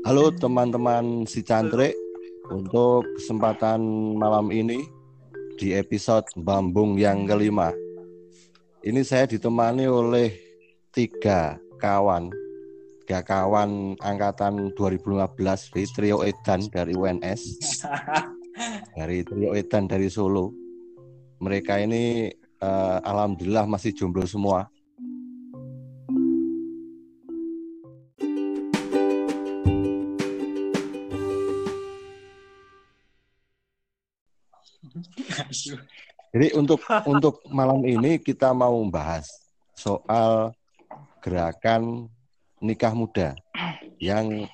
Halo teman-teman si Cantrik Untuk kesempatan malam ini Di episode Bambung yang kelima. Ini saya ditemani oleh Tiga kawan. Tiga kawan angkatan 2015 Dari trio Edan dari UNS Dari trio Edan dari Solo. Mereka ini uh, Alhamdulillah masih jomblo semua Jadi untuk untuk malam ini kita mau membahas soal gerakan nikah muda yang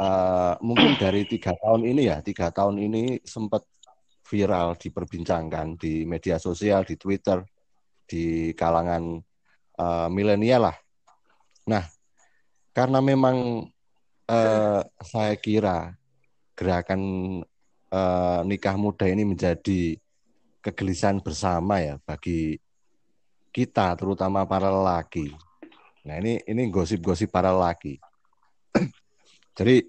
uh, mungkin dari tiga tahun ini ya tiga tahun ini sempat viral diperbincangkan di media sosial di Twitter di kalangan uh, milenial lah. Nah karena memang uh, saya kira gerakan uh, nikah muda ini menjadi kegelisahan bersama ya bagi kita terutama para lelaki. Nah ini ini gosip-gosip para lelaki. Jadi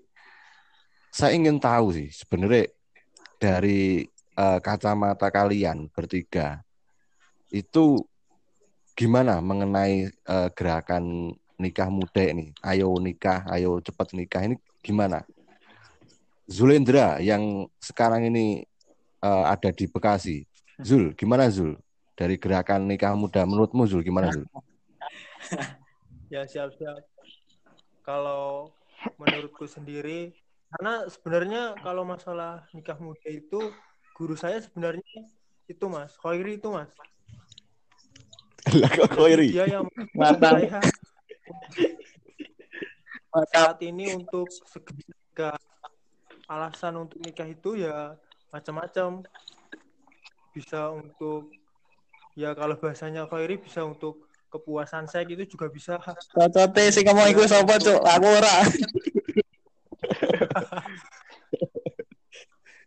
saya ingin tahu sih sebenarnya dari uh, kacamata kalian bertiga itu gimana mengenai uh, gerakan nikah muda ini? Ayo nikah, ayo cepat nikah ini gimana? Zulendra yang sekarang ini uh, ada di Bekasi Zul, gimana Zul? Dari gerakan nikah muda, menurutmu Zul gimana Zul? ya siap-siap. Kalau menurutku sendiri, karena sebenarnya kalau masalah nikah muda itu, guru saya sebenarnya itu mas, Khairi itu mas. Lah kok Khairi? Dia yang saya saat ini untuk segala alasan untuk nikah itu ya macam-macam bisa untuk ya kalau bahasanya Khairi bisa untuk kepuasan saya gitu juga bisa. Cocote sing ngomong iku sapa, Cuk? Aku ora.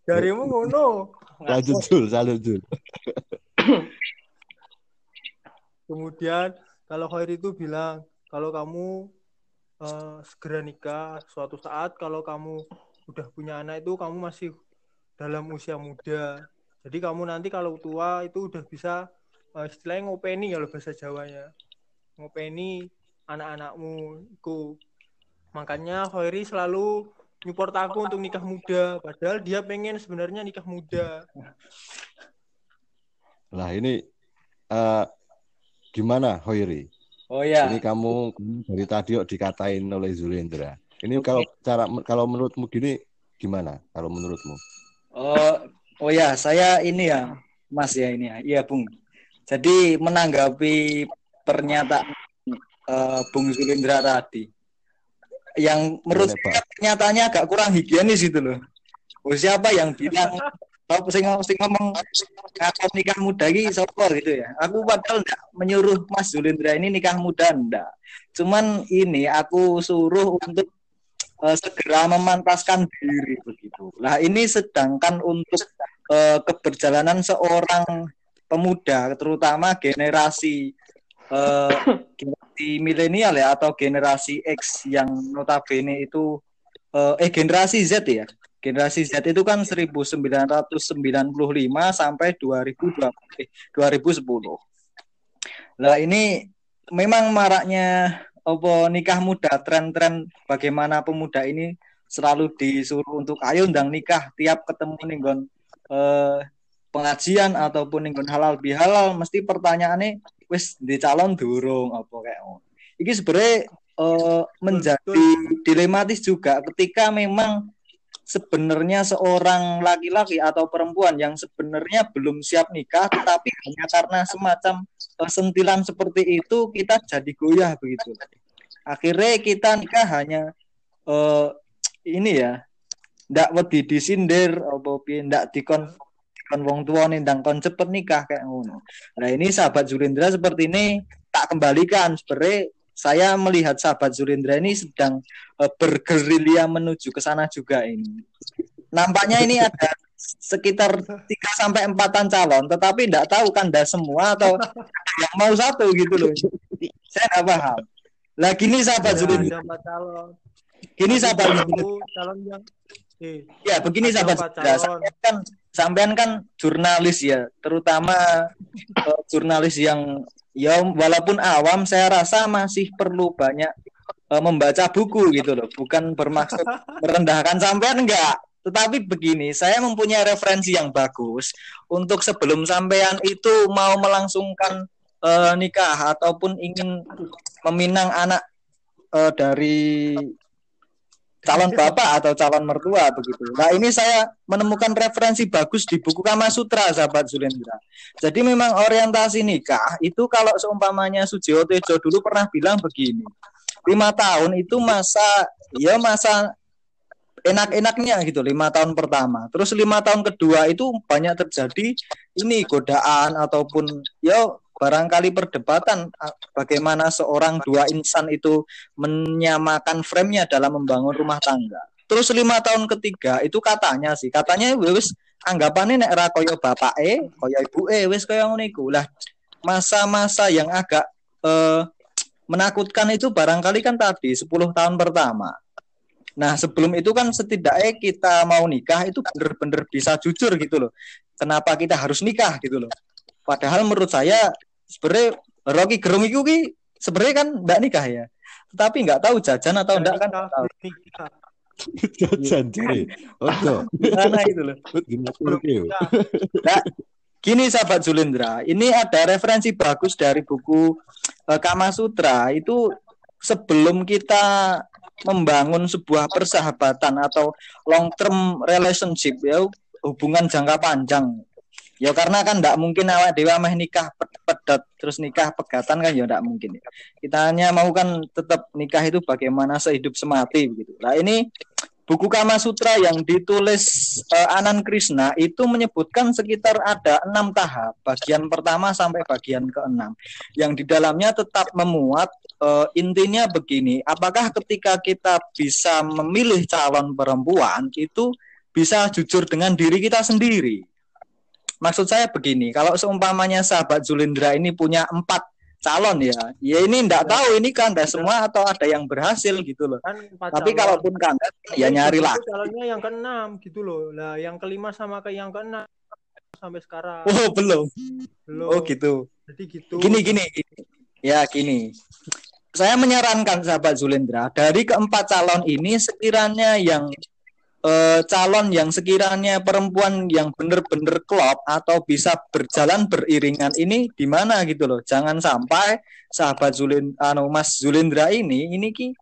Darimu ngono. Lanjut Jul, lanjut Jul. Kemudian kalau Khairi itu bilang kalau kamu uh, segera nikah suatu saat kalau kamu udah punya anak itu kamu masih dalam usia muda jadi kamu nanti kalau tua itu udah bisa uh, istilahnya ngopeni ya bahasa Jawanya. Ngopeni anak-anakmu itu. Makanya Khairi selalu nyupport aku untuk nikah muda. Padahal dia pengen sebenarnya nikah muda. Lah ini uh, gimana Khairi? Oh ya. Ini kamu dari tadi dikatain oleh Zulendra. Ini kalau cara kalau menurutmu gini gimana? Kalau menurutmu? Oh, Oh ya, saya ini ya, Mas ya ini ya. Iya, Bung. Jadi menanggapi pernyataan uh, Bung Zulindra tadi, yang menurut saya pernyataannya agak kurang higienis itu loh. Oh, siapa yang bilang tahu sing sing ngomong ngaku nikah muda ini sopor gitu ya. Aku padahal enggak menyuruh Mas Zulindra ini nikah muda enggak. Cuman ini aku suruh untuk uh, segera memantaskan diri begitu. Lah ini sedangkan untuk uh, keberjalanan seorang pemuda, terutama generasi uh, generasi milenial ya atau generasi X yang notabene itu uh, eh generasi Z ya. Generasi Z itu kan 1995 sampai 2020, eh, 2010. Nah ini memang maraknya apa nikah muda, tren-tren bagaimana pemuda ini selalu disuruh untuk ayo undang nikah tiap ketemu nih eh, pengajian ataupun ning halal bihalal mesti pertanyaannya wis di calon durung apa kayak Iki sebenarnya eh, menjadi dilematis juga ketika memang sebenarnya seorang laki-laki atau perempuan yang sebenarnya belum siap nikah tetapi hanya karena semacam uh, sentilan seperti itu kita jadi goyah begitu. Akhirnya kita nikah hanya uh, ini ya ndak wedi disindir apa piye ndak dikon dikon wong tua ndang kon cepet nikah kayak ngono. Nah ini sahabat Zulindra seperti ini tak kembalikan sebenarnya saya melihat sahabat Zulindra ini sedang uh, bergerilya menuju ke sana juga ini. Nampaknya ini ada sekitar 3 sampai empatan calon, tetapi tidak tahu kan dah semua atau yang mau satu gitu loh. Saya tidak paham. Lagi ini sahabat ya, Zulindra. Gini sahabat calon yang eh Ya, begini sahabat calon. Sampean kan sampean kan jurnalis ya, terutama eh, jurnalis yang ya walaupun awam saya rasa masih perlu banyak eh, membaca buku gitu loh. Bukan bermaksud merendahkan sampean enggak. Tetapi begini, saya mempunyai referensi yang bagus untuk sebelum sampean itu mau melangsungkan eh, nikah ataupun ingin meminang anak eh, dari calon bapak atau calon mertua begitu. Nah ini saya menemukan referensi bagus di buku Kama Sutra, sahabat Zulendra. Jadi memang orientasi nikah itu kalau seumpamanya Sujiwo Tejo dulu pernah bilang begini, lima tahun itu masa ya masa enak-enaknya gitu lima tahun pertama. Terus lima tahun kedua itu banyak terjadi ini godaan ataupun ya barangkali perdebatan ah, bagaimana seorang dua insan itu menyamakan frame-nya dalam membangun rumah tangga. Terus lima tahun ketiga itu katanya sih, katanya wis anggapannya nek ra e, koyo ibu e, wis koyo ngono. Lah masa-masa yang agak eh, menakutkan itu barangkali kan tadi 10 tahun pertama. Nah, sebelum itu kan setidaknya kita mau nikah itu bener-bener bisa jujur gitu loh. Kenapa kita harus nikah gitu loh. Padahal menurut saya sebenarnya Rocky Gerung itu ki sebenarnya kan enggak nikah ya. Tetapi nggak tahu jajan atau enggak kan nggak tahu. Nikah. Jajan jere. Ojo. Gimana itu loh. Nah, gini sahabat Zulindra, ini ada referensi bagus dari buku eh, Kama Sutra itu sebelum kita membangun sebuah persahabatan atau long term relationship ya hubungan jangka panjang. Ya karena kan tidak mungkin awak dewa meh nikah ped- pedot terus nikah pegatan kan ya tidak mungkin. Kita hanya mau kan tetap nikah itu bagaimana sehidup semati begitu. Nah ini buku Kama Sutra yang ditulis eh, Anan Krishna itu menyebutkan sekitar ada enam tahap bagian pertama sampai bagian keenam yang di dalamnya tetap memuat eh, intinya begini apakah ketika kita bisa memilih calon perempuan itu bisa jujur dengan diri kita sendiri maksud saya begini kalau seumpamanya sahabat Zulindra ini punya empat calon ya ya ini enggak tahu ini kandas semua atau ada yang berhasil gitu loh Kan tapi calon. kalaupun kandas ya nyari lah Calonnya yang keenam gitu loh. Lah yang kelima sama ke yang keenam sampai sekarang oh belum belum. oh gitu Jadi gitu. Gini gini, gini. ya gini. Saya menyarankan sahabat Zulendra dari keempat calon ini sekiranya yang eh, calon yang sekiranya perempuan yang benar-benar klop atau bisa berjalan beriringan ini di mana gitu loh. Jangan sampai sahabat Zulin anu Mas Zulendra ini ini ki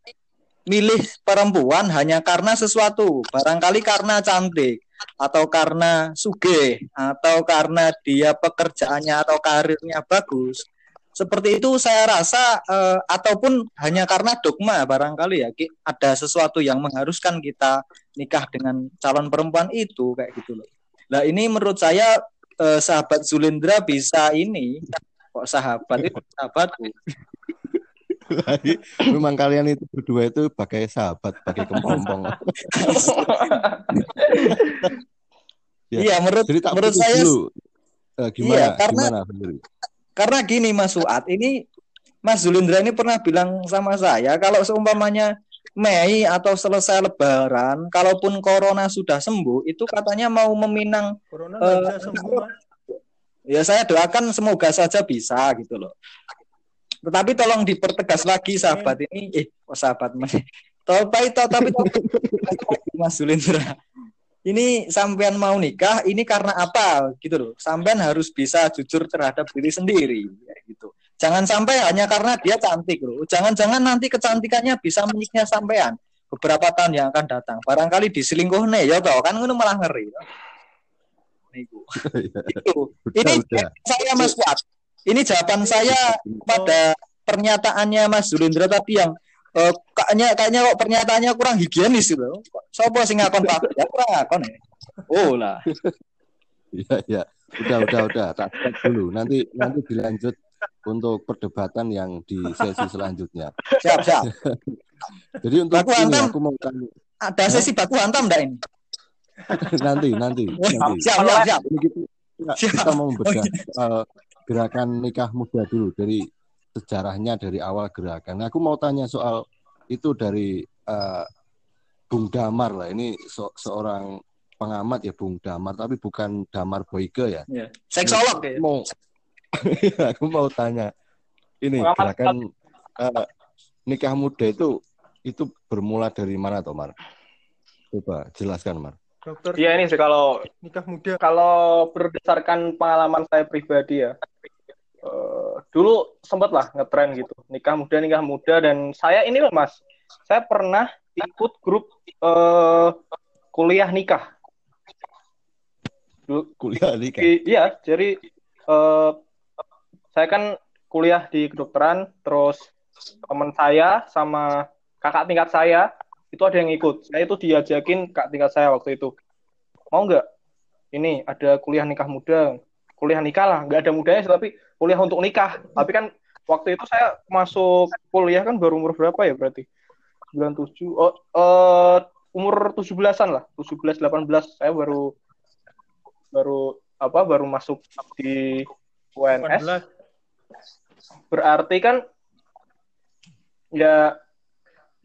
milih perempuan hanya karena sesuatu, barangkali karena cantik atau karena suge atau karena dia pekerjaannya atau karirnya bagus. Seperti itu saya rasa eh, ataupun hanya karena dogma barangkali ya ada sesuatu yang mengharuskan kita nikah dengan calon perempuan itu kayak gitu loh. Nah, ini menurut saya eh, sahabat Zulindra bisa ini kok sahabat itu sahabatku. Memang kalian itu berdua itu pakai sahabat, pakai kepompong. Ya. Iya, menurut menurut saya dulu. Eh, gimana? Iya, karena- Gimana? Karena gini Mas Suat, ini Mas Zulindra ini pernah bilang sama saya kalau seumpamanya Mei atau selesai Lebaran, kalaupun Corona sudah sembuh, itu katanya mau meminang. Corona bisa sembuh. Ya saya doakan semoga saja bisa gitu loh. Tetapi tolong dipertegas lagi sahabat ini, eh, oh sahabat Mas. Tapi tapi tapi Mas Zulindra. Ini sampean mau nikah, ini karena apa gitu loh. Sampean harus bisa jujur terhadap diri sendiri, kayak gitu. Jangan sampai hanya karena dia cantik loh. Jangan-jangan nanti kecantikannya bisa menyiksa sampean beberapa tahun yang akan datang. Barangkali diselingkuh nih, ya toh kan ngono malah ngeri. toh. Niku. Itu. Ini Udah, udah. saya Mas Fuad. Ini jawaban saya pada pernyataannya Mas Zulindra tadi yang eh, kayaknya kayaknya kok pernyataannya kurang higienis gitu. Kok Sopo sing ngakon Pak? Ya kurang ngakon ya. Oh lah. Iya, iya. Udah, udah, udah. Tak dulu. Nanti nanti dilanjut untuk perdebatan yang di sesi selanjutnya. Siap, siap. Jadi untuk Baku ini aku mau tanya Ada sesi baku hantam enggak ini? nanti, nanti, nanti. Siap, siap, siap. Ini kita, Siap. kita mau bedah soal gerakan nikah muda dulu dari sejarahnya dari awal gerakan. Nah, aku mau tanya soal itu dari eh, Bung Damar lah. Ini se- seorang pengamat ya Bung Damar, tapi bukan Damar Boyke ya. Ya. Seksolog ya. Mau, aku mau tanya, ini Pengamat gerakan eh, nikah muda itu itu bermula dari mana, Tomar? Coba jelaskan, Mar. Dokter Iya ini sih kalau nikah muda. kalau berdasarkan pengalaman saya pribadi ya, eh, dulu sempat lah ngetren gitu, nikah muda, nikah muda, dan saya ini loh mas, saya pernah ikut grup eh, kuliah nikah. Dulu, Kuliah nikah. i- iya, jadi eh, saya kan kuliah di kedokteran, terus teman saya sama kakak tingkat saya itu ada yang ikut. Saya itu diajakin kak tingkat saya waktu itu. Mau nggak? Ini ada kuliah nikah muda. Kuliah nikah lah, nggak ada mudanya sih, tapi kuliah untuk nikah. Tapi kan waktu itu saya masuk kuliah kan baru umur berapa ya berarti? 97. Oh, eh, umur 17-an lah. 17 18 saya baru baru apa baru masuk di UNS 18. berarti kan ya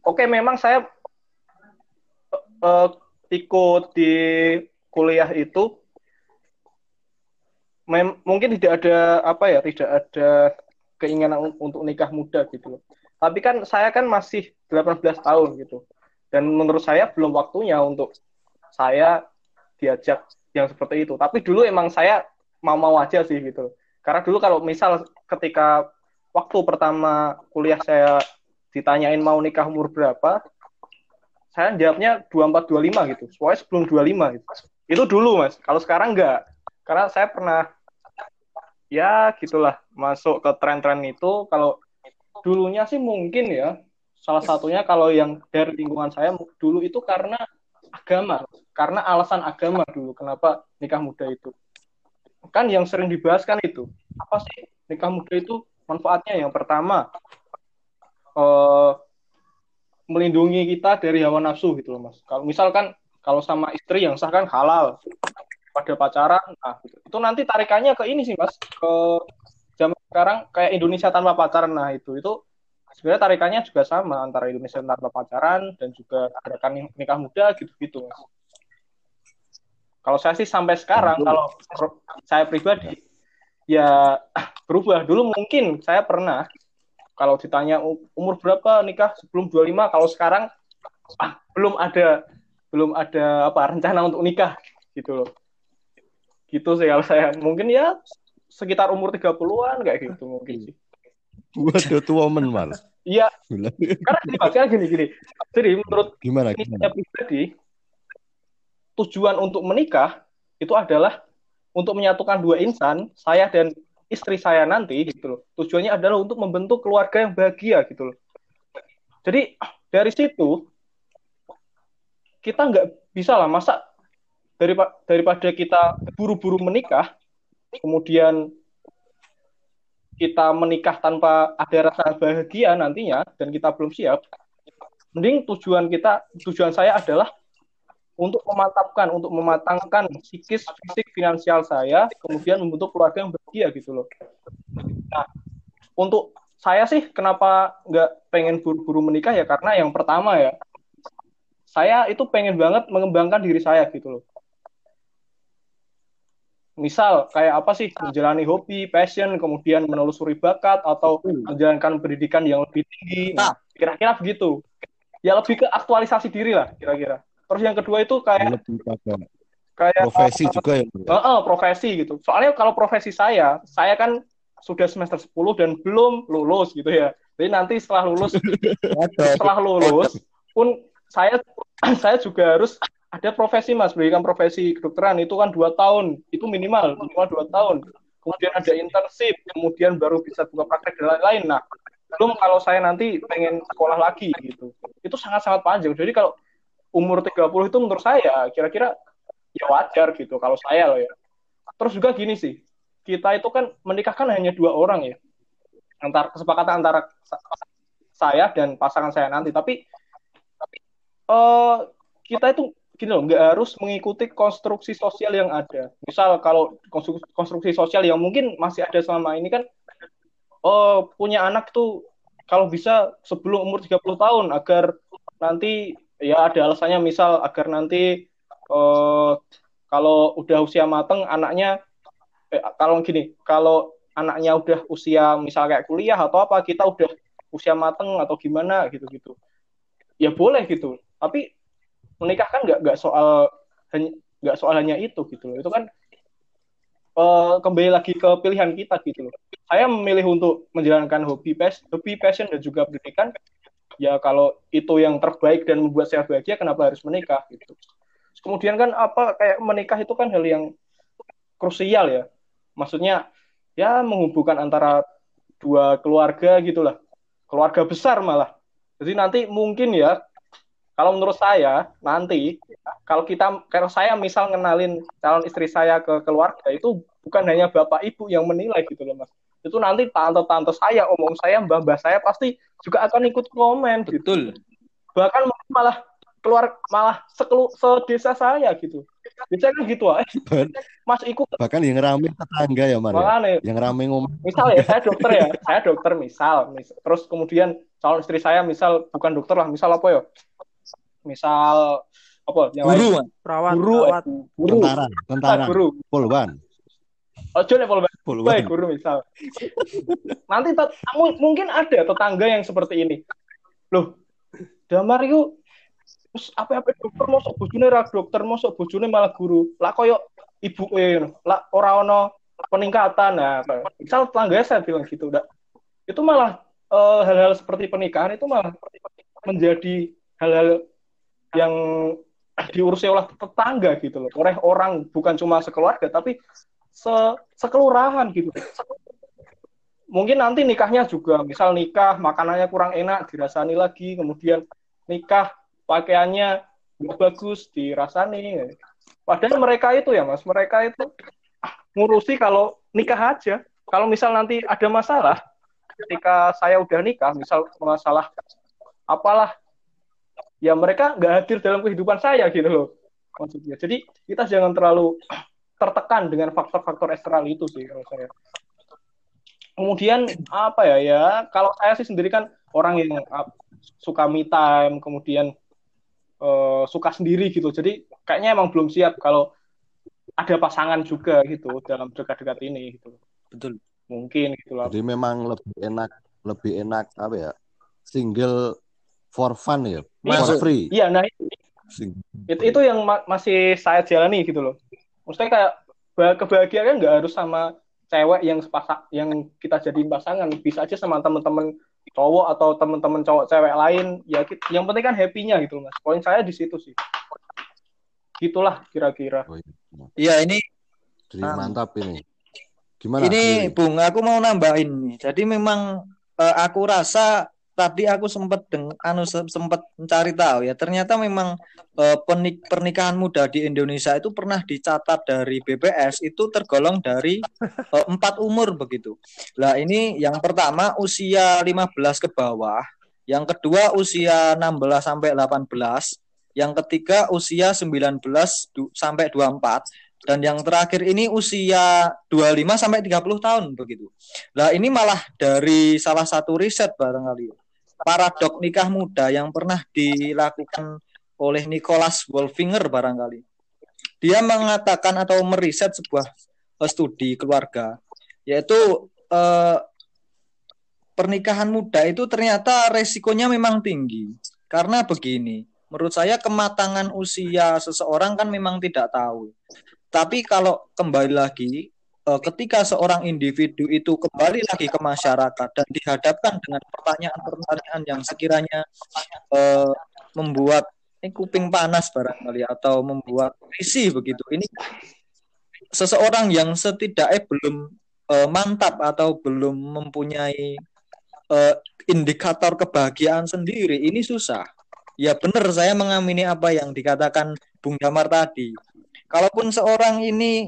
oke memang saya eh, ikut di kuliah itu mem- mungkin tidak ada apa ya tidak ada keinginan un- untuk nikah muda gitu tapi kan saya kan masih 18 tahun gitu dan menurut saya belum waktunya untuk saya diajak yang seperti itu tapi dulu emang saya mau-mau aja sih gitu karena dulu kalau misal ketika waktu pertama kuliah saya ditanyain mau nikah umur berapa, saya jawabnya 24 25 gitu. Soalnya sebelum 25 gitu. Itu dulu, Mas. Kalau sekarang enggak. Karena saya pernah ya gitulah masuk ke tren-tren itu kalau dulunya sih mungkin ya salah satunya kalau yang dari lingkungan saya dulu itu karena agama, karena alasan agama dulu kenapa nikah muda itu. Kan yang sering dibahas kan itu. Apa sih nikah muda itu manfaatnya yang pertama eh, melindungi kita dari hawa nafsu gitu loh mas. Kalau misalkan kalau sama istri yang sah kan halal pada pacaran, nah gitu. itu nanti tarikannya ke ini sih mas ke zaman sekarang kayak Indonesia tanpa pacaran, nah itu itu sebenarnya tarikannya juga sama antara Indonesia tanpa pacaran dan juga gerakan nikah muda gitu-gitu mas. Kalau saya sih sampai sekarang Tentu. kalau saya pribadi ya berubah dulu mungkin saya pernah kalau ditanya umur berapa nikah sebelum 25 kalau sekarang ah, belum ada belum ada apa rencana untuk nikah gitu loh gitu sih kalau saya. Mungkin ya sekitar umur 30-an kayak gitu mungkin sih. Waduh, tua woman, Mar. iya. Karena gini karena gini gini. Jadi menurut Gimana, gimana? pribadi tujuan untuk menikah itu adalah untuk menyatukan dua insan saya dan istri saya nanti gitu loh. Tujuannya adalah untuk membentuk keluarga yang bahagia gitu loh. Jadi dari situ kita nggak bisa lah masa daripada daripada kita buru-buru menikah kemudian kita menikah tanpa ada rasa bahagia nantinya dan kita belum siap mending tujuan kita tujuan saya adalah untuk memantapkan untuk mematangkan psikis fisik finansial saya kemudian membentuk keluarga yang bahagia gitu loh. Nah untuk saya sih kenapa nggak pengen buru-buru menikah ya karena yang pertama ya saya itu pengen banget mengembangkan diri saya gitu loh misal kayak apa sih menjalani hobi, passion, kemudian menelusuri bakat atau menjalankan pendidikan yang lebih tinggi. Nah, kira-kira begitu. Ya lebih ke aktualisasi diri lah kira-kira. Terus yang kedua itu kayak Lebih kayak profesi juga ya. Eh, eh, profesi gitu. Soalnya kalau profesi saya, saya kan sudah semester 10 dan belum lulus gitu ya. Jadi nanti setelah lulus setelah lulus pun saya saya juga harus ada profesi mas berikan profesi kedokteran itu kan dua tahun itu minimal minimal dua tahun. Kemudian ada internship kemudian baru bisa buka praktek dan lain-lain. Nah belum kalau saya nanti pengen sekolah lagi gitu. Itu sangat-sangat panjang. Jadi kalau umur 30 itu menurut saya kira-kira ya wajar gitu kalau saya loh ya. Terus juga gini sih kita itu kan menikah kan hanya dua orang ya. Antar kesepakatan antara sa- saya dan pasangan saya nanti. Tapi tapi eh kita itu gini loh nggak harus mengikuti konstruksi sosial yang ada. Misal kalau konstruksi, sosial yang mungkin masih ada selama ini kan oh punya anak tuh kalau bisa sebelum umur 30 tahun agar nanti ya ada alasannya misal agar nanti eh, kalau udah usia mateng anaknya eh, kalau gini kalau anaknya udah usia misal kayak kuliah atau apa kita udah usia mateng atau gimana gitu-gitu. Ya boleh gitu. Tapi menikah kan nggak nggak soal nggak soal itu gitu loh. Itu kan eh, kembali lagi ke pilihan kita gitu loh. Saya memilih untuk menjalankan hobi pas hobi passion dan juga pendidikan. Ya kalau itu yang terbaik dan membuat saya bahagia kenapa harus menikah gitu? Kemudian kan apa kayak menikah itu kan hal yang krusial ya. Maksudnya ya menghubungkan antara dua keluarga gitulah keluarga besar malah. Jadi nanti mungkin ya kalau menurut saya nanti kalau kita kalau saya misal ngenalin calon istri saya ke keluarga itu bukan hanya bapak ibu yang menilai gitu loh mas itu nanti tante-tante saya omong saya mbah-mbah saya pasti juga akan ikut komen gitu Betul. bahkan mungkin malah keluar malah sekelu sedesa saya gitu biasanya kan gitu ah mas ikut Bahkan yang rame tetangga ya, Mar. ya? makanya Yang rame ngomong. misal ya saya dokter ya saya dokter misal mis- terus kemudian calon istri saya misal bukan dokter lah misal apa ya misal apa yang lain? Guru, Mas. perawat guru perawat. eh, guru. Tentara, tentara, Ah, guru. Polwan, ojo level baik polwan. guru misal. Nanti tet- mu- mungkin ada tetangga yang seperti ini. Loh damar yuk terus apa apa dokter mosok bojone ra dokter mosok bojone malah guru. Lah koyo ibu eh lah ora ono peningkatan. Nah misal tetangga saya bilang gitu udah itu malah eh, hal-hal seperti pernikahan itu malah menjadi hal-hal yang diurusi oleh tetangga gitu loh. Oleh orang bukan cuma sekeluarga tapi se sekelurahan gitu. Mungkin nanti nikahnya juga misal nikah makanannya kurang enak dirasani lagi kemudian nikah pakaiannya bagus dirasani. Padahal mereka itu ya mas mereka itu ngurusi kalau nikah aja. Kalau misal nanti ada masalah ketika saya udah nikah misal masalah apalah ya mereka nggak hadir dalam kehidupan saya gitu loh maksudnya jadi kita jangan terlalu tertekan dengan faktor-faktor eksternal itu sih kalau saya kemudian apa ya ya kalau saya sih sendiri kan orang yang suka me time kemudian uh, suka sendiri gitu jadi kayaknya emang belum siap kalau ada pasangan juga gitu dalam dekat-dekat ini gitu Betul. mungkin gitu lah Jadi memang lebih enak, lebih enak apa ya? Single for fun ya, for Masuk. free. iya nah itu itu yang ma- masih saya jalani gitu loh maksudnya kayak ba- kebahagiaan nggak harus sama cewek yang sepasang yang kita jadi pasangan bisa aja sama teman-teman cowok atau teman-teman cowok cewek lain ya yang penting kan happy-nya gitu mas poin saya di situ sih gitulah kira-kira Oh, iya. Iya, ini Jadi Ah. mantap ini. Gimana? ini? Bung, aku mau nambahin. Jadi memang eh, aku rasa tadi aku sempat deng anu se- sempat mencari tahu ya. Ternyata memang eh, penik- pernikahan muda di Indonesia itu pernah dicatat dari BPS itu tergolong dari eh, empat umur begitu. Lah ini yang pertama usia 15 ke bawah, yang kedua usia 16 sampai 18, yang ketiga usia 19 du- sampai 24 dan yang terakhir ini usia 25 sampai 30 tahun begitu. Lah ini malah dari salah satu riset barangkali paradok nikah muda yang pernah dilakukan oleh Nicholas Wolfinger barangkali. Dia mengatakan atau meriset sebuah eh, studi keluarga yaitu eh, pernikahan muda itu ternyata resikonya memang tinggi. Karena begini, menurut saya kematangan usia seseorang kan memang tidak tahu. Tapi kalau kembali lagi, ketika seorang individu itu kembali lagi ke masyarakat dan dihadapkan dengan pertanyaan-pertanyaan yang sekiranya eh, membuat eh, kuping panas barangkali atau membuat risih begitu. Ini seseorang yang setidaknya belum eh, mantap atau belum mempunyai eh, indikator kebahagiaan sendiri, ini susah. Ya benar saya mengamini apa yang dikatakan Bung Damar tadi. Kalaupun seorang ini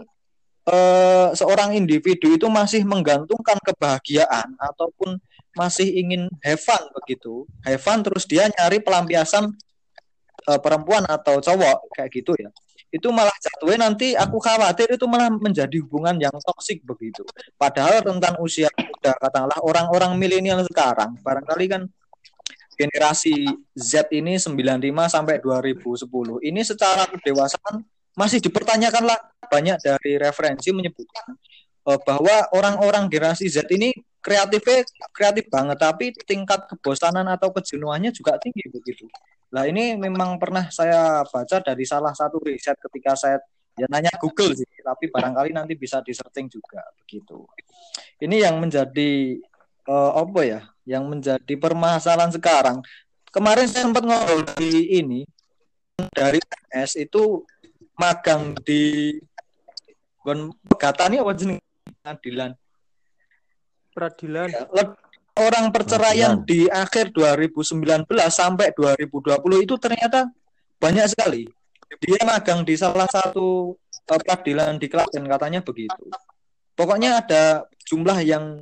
eh, seorang individu itu masih menggantungkan kebahagiaan ataupun masih ingin have fun begitu, have fun terus dia nyari pelampiasan eh, perempuan atau cowok kayak gitu ya. Itu malah jatuhnya nanti aku khawatir itu malah menjadi hubungan yang toksik begitu. Padahal rentan usia muda katakanlah orang-orang milenial sekarang barangkali kan generasi Z ini 95 sampai 2010 ini secara kedewasaan masih dipertanyakan lah banyak dari referensi menyebutkan uh, bahwa orang-orang generasi Z ini kreatifnya kreatif banget tapi tingkat kebosanan atau kejenuhannya juga tinggi begitu. Nah ini memang pernah saya baca dari salah satu riset ketika saya ya nanya Google sih tapi barangkali nanti bisa di searching juga begitu. Ini yang menjadi uh, apa ya? Yang menjadi permasalahan sekarang. Kemarin saya sempat ngobrol di ini dari MS itu magang di Gon Pegatani apa jenis pengadilan peradilan ya, orang perceraian Peradilan. di akhir 2019 sampai 2020 itu ternyata banyak sekali dia magang di salah satu uh, peradilan di Klaten katanya begitu pokoknya ada jumlah yang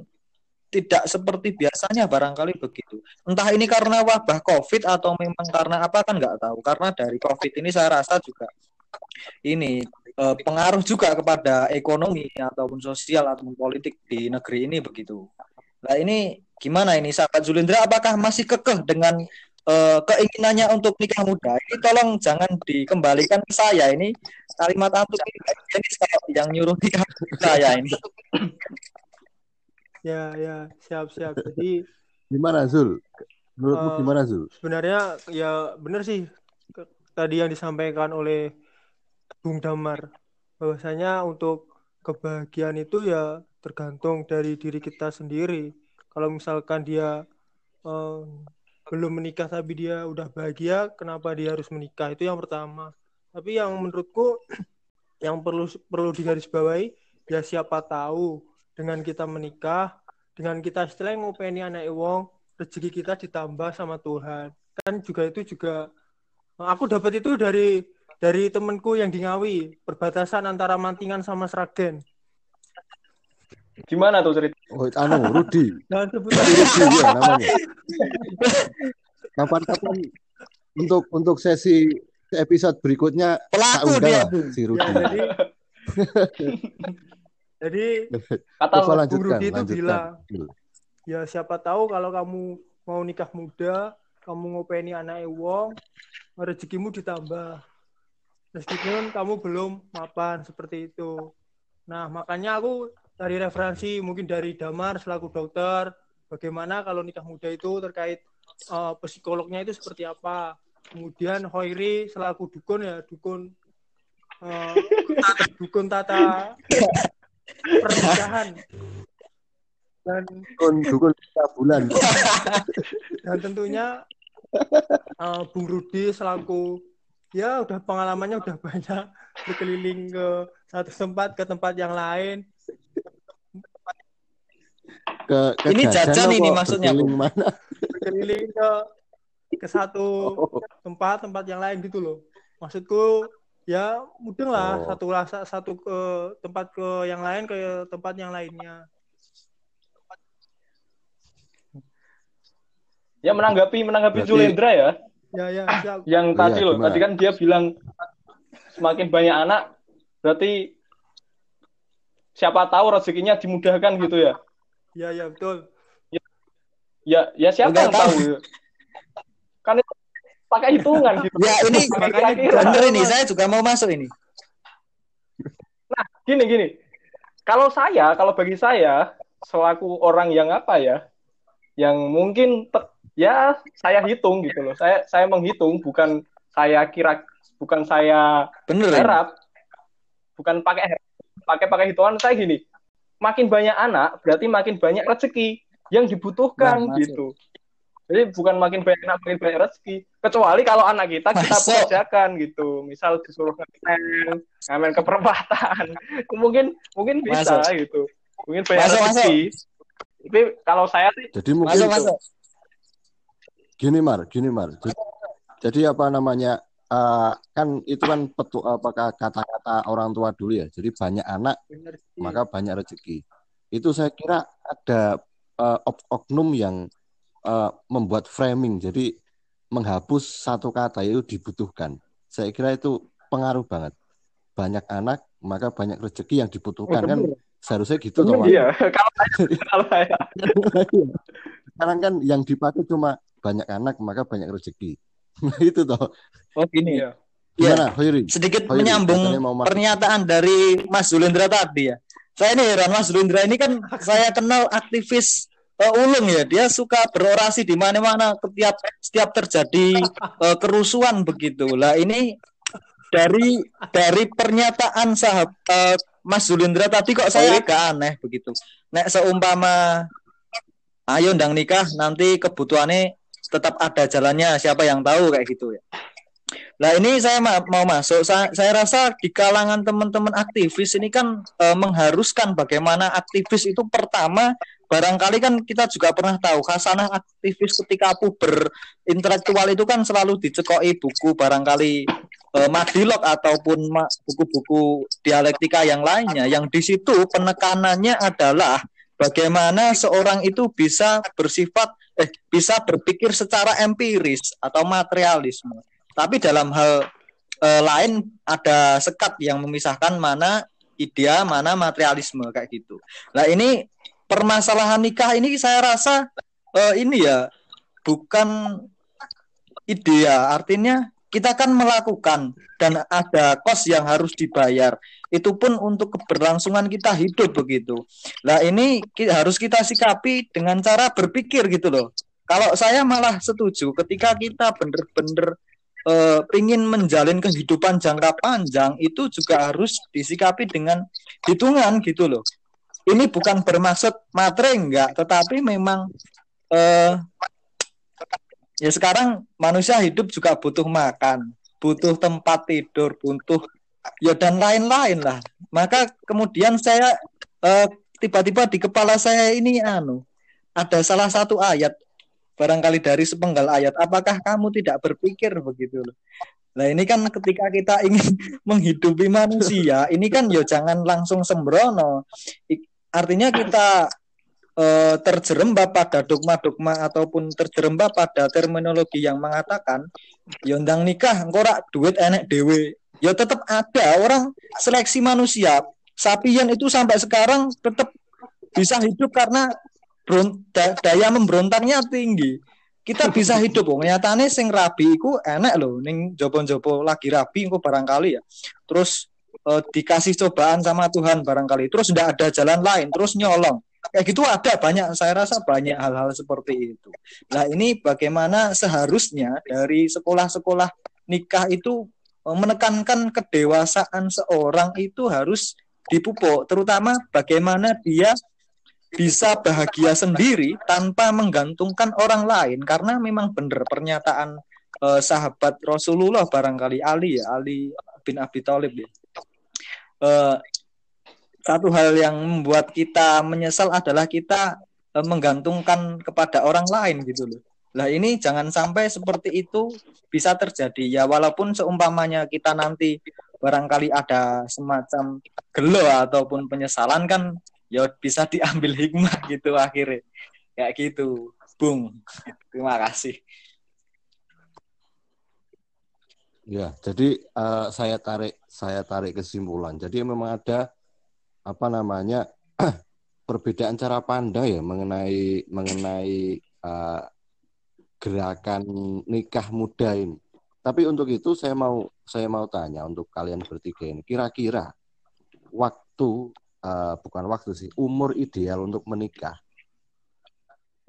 tidak seperti biasanya barangkali begitu. Entah ini karena wabah COVID atau memang karena apa kan nggak tahu. Karena dari COVID ini saya rasa juga ini eh, pengaruh juga kepada ekonomi ataupun sosial ataupun politik di negeri ini begitu. Nah ini gimana ini sahabat Zulindra apakah masih kekeh dengan eh, keinginannya untuk nikah muda? Ini tolong jangan dikembalikan ke saya ini kalimat antum ini saya yang nyuruh nikah muda saya ini. ya ya siap siap jadi Gimana Zul? Menurutmu Eh, gimana Zul? sebenarnya ya benar sih tadi yang disampaikan oleh Bung Damar. Bahwasanya untuk kebahagiaan itu ya tergantung dari diri kita sendiri. Kalau misalkan dia eh, belum menikah tapi dia udah bahagia kenapa dia harus menikah? Itu yang pertama. Tapi yang menurutku yang perlu perlu digarisbawahi ya siapa tahu dengan kita menikah dengan kita setelah ngopeni anak wong rezeki kita ditambah sama Tuhan. Kan juga itu juga aku dapat itu dari dari temenku yang di Ngawi perbatasan antara Mantingan sama Sragen Gimana tuh cerita? Oh, anu Rudi. jangan sebut Rudi ya namanya. Kapan-kapan untuk untuk sesi episode berikutnya tak Pelaku dia, lah si ya, Rudi. jadi jadi Kata Bung Rudi itu lanjutkan. bilang Zul. ya siapa tahu kalau kamu mau nikah muda kamu ngopeni anak wong rezekimu ditambah meskipun kamu belum mapan seperti itu. Nah makanya aku dari referensi mungkin dari Damar selaku dokter bagaimana kalau nikah muda itu terkait eh, psikolognya itu seperti apa. Kemudian Hoiri selaku dukun ya dukun eh, dukun tata pernikahan. Dan Dukun dukun bulan. dan tentunya eh, Bung Rudi selaku ya udah pengalamannya udah banyak. Berkeliling ke satu tempat ke tempat yang lain. Ke, ke Ini jajan ini maksudnya, berkeliling mana? berkeliling ke ke satu Oh, tempat tempat yang lain gitu loh. Maksudku ya mudeng lah. Oh. satu rasa satu ke tempat ke yang lain ke tempat yang lainnya. Ya menanggapi menanggapi Berarti- Zulendra ya, ya ya siap yang Iya, tadi loh, gimana? tadi kan dia bilang semakin banyak anak, berarti siapa tahu rezekinya dimudahkan gitu ya. ya ya betul Ya, ya siapa Enggak yang tahu? ya? Kan itu pakai hitungan gitu. Ya ini Makanya bener ini saya juga mau masuk ini. gini gini. Kalau saya, kalau bagi saya selaku orang yang apa ya, yang mungkin te- ya saya hitung gitu loh. Saya saya menghitung bukan saya kira bukan saya Bener harap bukan pakai pakai pakai hitungan saya gini. Makin banyak anak berarti makin banyak rezeki yang dibutuhkan Nah, masuk. gitu. Jadi bukan makin banyak anak makin banyak rezeki. Kecuali kalau anak kita kita Masuk. pekerjakan gitu. Misal disuruh ngamen, ngamen ke perempatan. mungkin mungkin bisa Masuk. gitu. Mungkin banyak Masuk, rezeki. Tapi kalau saya sih Jadi mungkin Masuk masuk. Gini Mar, gini Mar. Jadi, jadi apa namanya? eh, kan itu kan petu apakah kata-kata orang tua dulu ya. Jadi banyak anak benar sih. maka banyak rezeki. Itu saya kira ada ok- oknum yang eh, membuat framing. Jadi menghapus satu kata itu dibutuhkan. Saya kira itu pengaruh banget. Banyak anak maka banyak rezeki yang dibutuhkan kan seharusnya gitu toh. Iya, kalau saya kalau saya Sekarang kan yang dipakai cuma banyak anak maka banyak rezeki. Nah, itu toh. Oh gini. Iya. Gimana, Khairi? sedikit Oh, iya, menyambung pernyataan dari Mas Zulindra tadi ya. Saya ini heran Mas Zulindra ini kan saya kenal aktivis eh, ulung ya. Dia suka berorasi di mana-mana setiap setiap terjadi eh, kerusuhan begitu. Lah ini dari dari pernyataan sahab eh, Mas Zulindra tadi kok saya agak aneh begitu. Nek seumpama ayo ndang nikah nanti kebutuhannya tetap ada jalannya siapa yang tahu kayak gitu ya. Nah ini saya ma- mau masuk. Saya, saya rasa di kalangan teman-teman aktivis ini kan eh, mengharuskan bagaimana aktivis itu pertama barangkali kan kita juga pernah tahu khasanah aktivis ketika puber intelektual itu kan selalu dicekoi buku barangkali eh, Madilog ataupun buku-buku dialektika yang lainnya yang di situ penekanannya adalah bagaimana seorang itu bisa bersifat eh bisa berpikir secara empiris atau materialisme. Tapi dalam hal eh, lain ada sekat yang memisahkan mana idea, mana materialisme kayak gitu. Nah ini permasalahan nikah ini saya rasa eh, ini ya bukan idea, artinya kita kan melakukan dan ada kos yang harus dibayar. Itu pun untuk keberlangsungan kita hidup begitu. Nah ini harus kita sikapi dengan cara berpikir gitu loh. Kalau saya malah setuju ketika kita bener-bener eh, pingin menjalin kehidupan jangka panjang itu juga harus disikapi dengan hitungan gitu loh. Ini bukan bermaksud matre enggak, tetapi memang eh, ya sekarang manusia hidup juga butuh makan, butuh tempat tidur, butuh ya dan lain-lain lah. Maka kemudian saya eh, tiba-tiba di kepala saya ini anu ada salah satu ayat barangkali dari sepenggal ayat apakah kamu tidak berpikir begitu loh Nah ini kan ketika kita ingin menghidupi manusia, ini kan ya jangan langsung sembrono. Artinya kita eh, terjerembab pada dogma-dogma ataupun terjerembab pada terminologi yang mengatakan ya ndang nikah engko rak duit enek dewe. Ya tetap ada orang seleksi manusia. Sapien itu sampai sekarang tetap bisa hidup karena daya memberontaknya tinggi. Kita bisa hidup wong. Nyatane sing rabi iku enek lho ning jopo-jopo lagi rabi engko barangkali ya. Terus eh, dikasih cobaan sama Tuhan barangkali. Terus ndak ada jalan lain terus nyolong kayak gitu ada banyak saya rasa banyak hal-hal seperti itu nah ini bagaimana seharusnya dari sekolah-sekolah nikah itu eh, menekankan kedewasaan seorang itu harus dipupuk terutama bagaimana dia bisa bahagia sendiri tanpa menggantungkan orang lain karena memang benar pernyataan eh, sahabat Rasulullah barangkali Ali ya Ali bin Abi Thalib ya. Eh, satu hal yang membuat kita menyesal adalah kita eh, menggantungkan kepada orang lain gitu loh. Lah ini jangan sampai seperti itu bisa terjadi ya walaupun seumpamanya kita nanti barangkali ada semacam gelo ataupun penyesalan kan ya bisa diambil hikmah gitu akhirnya kayak gitu bung terima kasih Ya, jadi eh, saya tarik saya tarik kesimpulan. Jadi memang ada apa namanya perbedaan cara pandang ya mengenai mengenai eh, gerakan nikah muda ini. Tapi untuk itu saya mau saya mau tanya untuk kalian bertiga ini, kira-kira waktu eh, bukan waktu sih umur ideal untuk menikah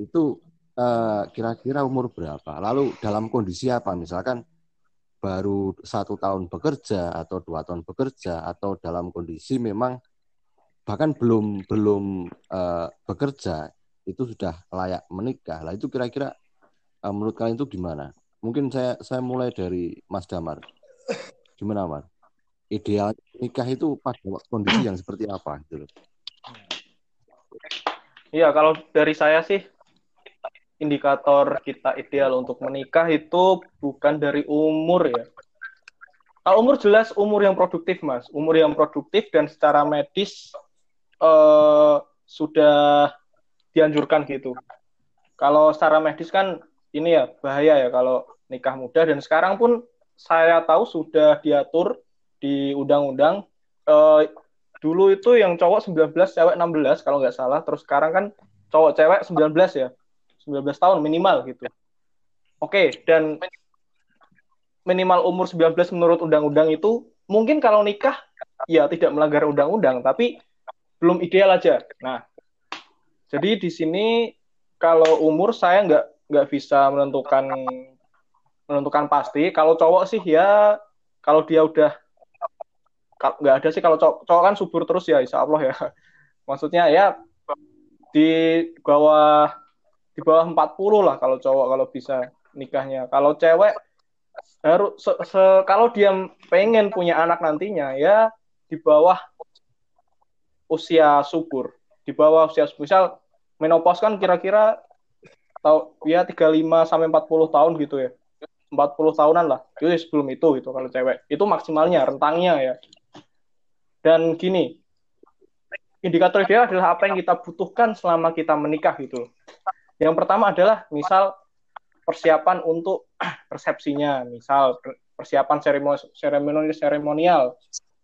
itu eh, kira-kira umur berapa? Lalu dalam kondisi apa? Misalkan baru satu tahun bekerja atau dua tahun bekerja atau dalam kondisi memang bahkan belum belum eh, bekerja itu sudah layak menikah. Lah itu kira-kira eh, menurut kalian itu gimana? Mungkin saya saya mulai dari Mas Damar. Gimana, Mas? Ideal nikah itu pada kondisi yang seperti apa gitu loh. Iya, kalau dari saya sih indikator kita ideal untuk menikah itu bukan dari umur ya. Kalau umur jelas umur yang produktif, Mas. Umur yang produktif dan secara medis eh, sudah dianjurkan gitu. Kalau secara medis kan ini ya bahaya ya kalau nikah muda dan sekarang pun saya tahu sudah diatur di undang-undang eh, dulu itu yang cowok 19, cewek 16 kalau nggak salah. Terus sekarang kan cowok cewek 19 ya. 19 tahun minimal gitu. Oke, dan minimal umur 19 menurut undang-undang itu mungkin kalau nikah ya tidak melanggar undang-undang, tapi belum ideal aja. Nah, jadi di sini kalau umur saya nggak nggak bisa menentukan menentukan pasti. Kalau cowok sih ya kalau dia udah nggak ada sih kalau cowok, cowok kan subur terus ya, insya Allah ya. Maksudnya ya di bawah di bawah 40 lah kalau cowok kalau bisa nikahnya. Kalau cewek harus se, se, kalau dia pengen punya anak nantinya ya di bawah usia subur. Di bawah usia misal menopause kan kira-kira tahu ya 35 sampai 40 tahun gitu ya. 40 tahunan lah. Itu sebelum itu gitu kalau cewek. Itu maksimalnya rentangnya ya. Dan gini indikator ideal adalah apa yang kita butuhkan selama kita menikah gitu. Yang pertama adalah misal persiapan untuk resepsinya, misal persiapan seremoni seremonial seremonial.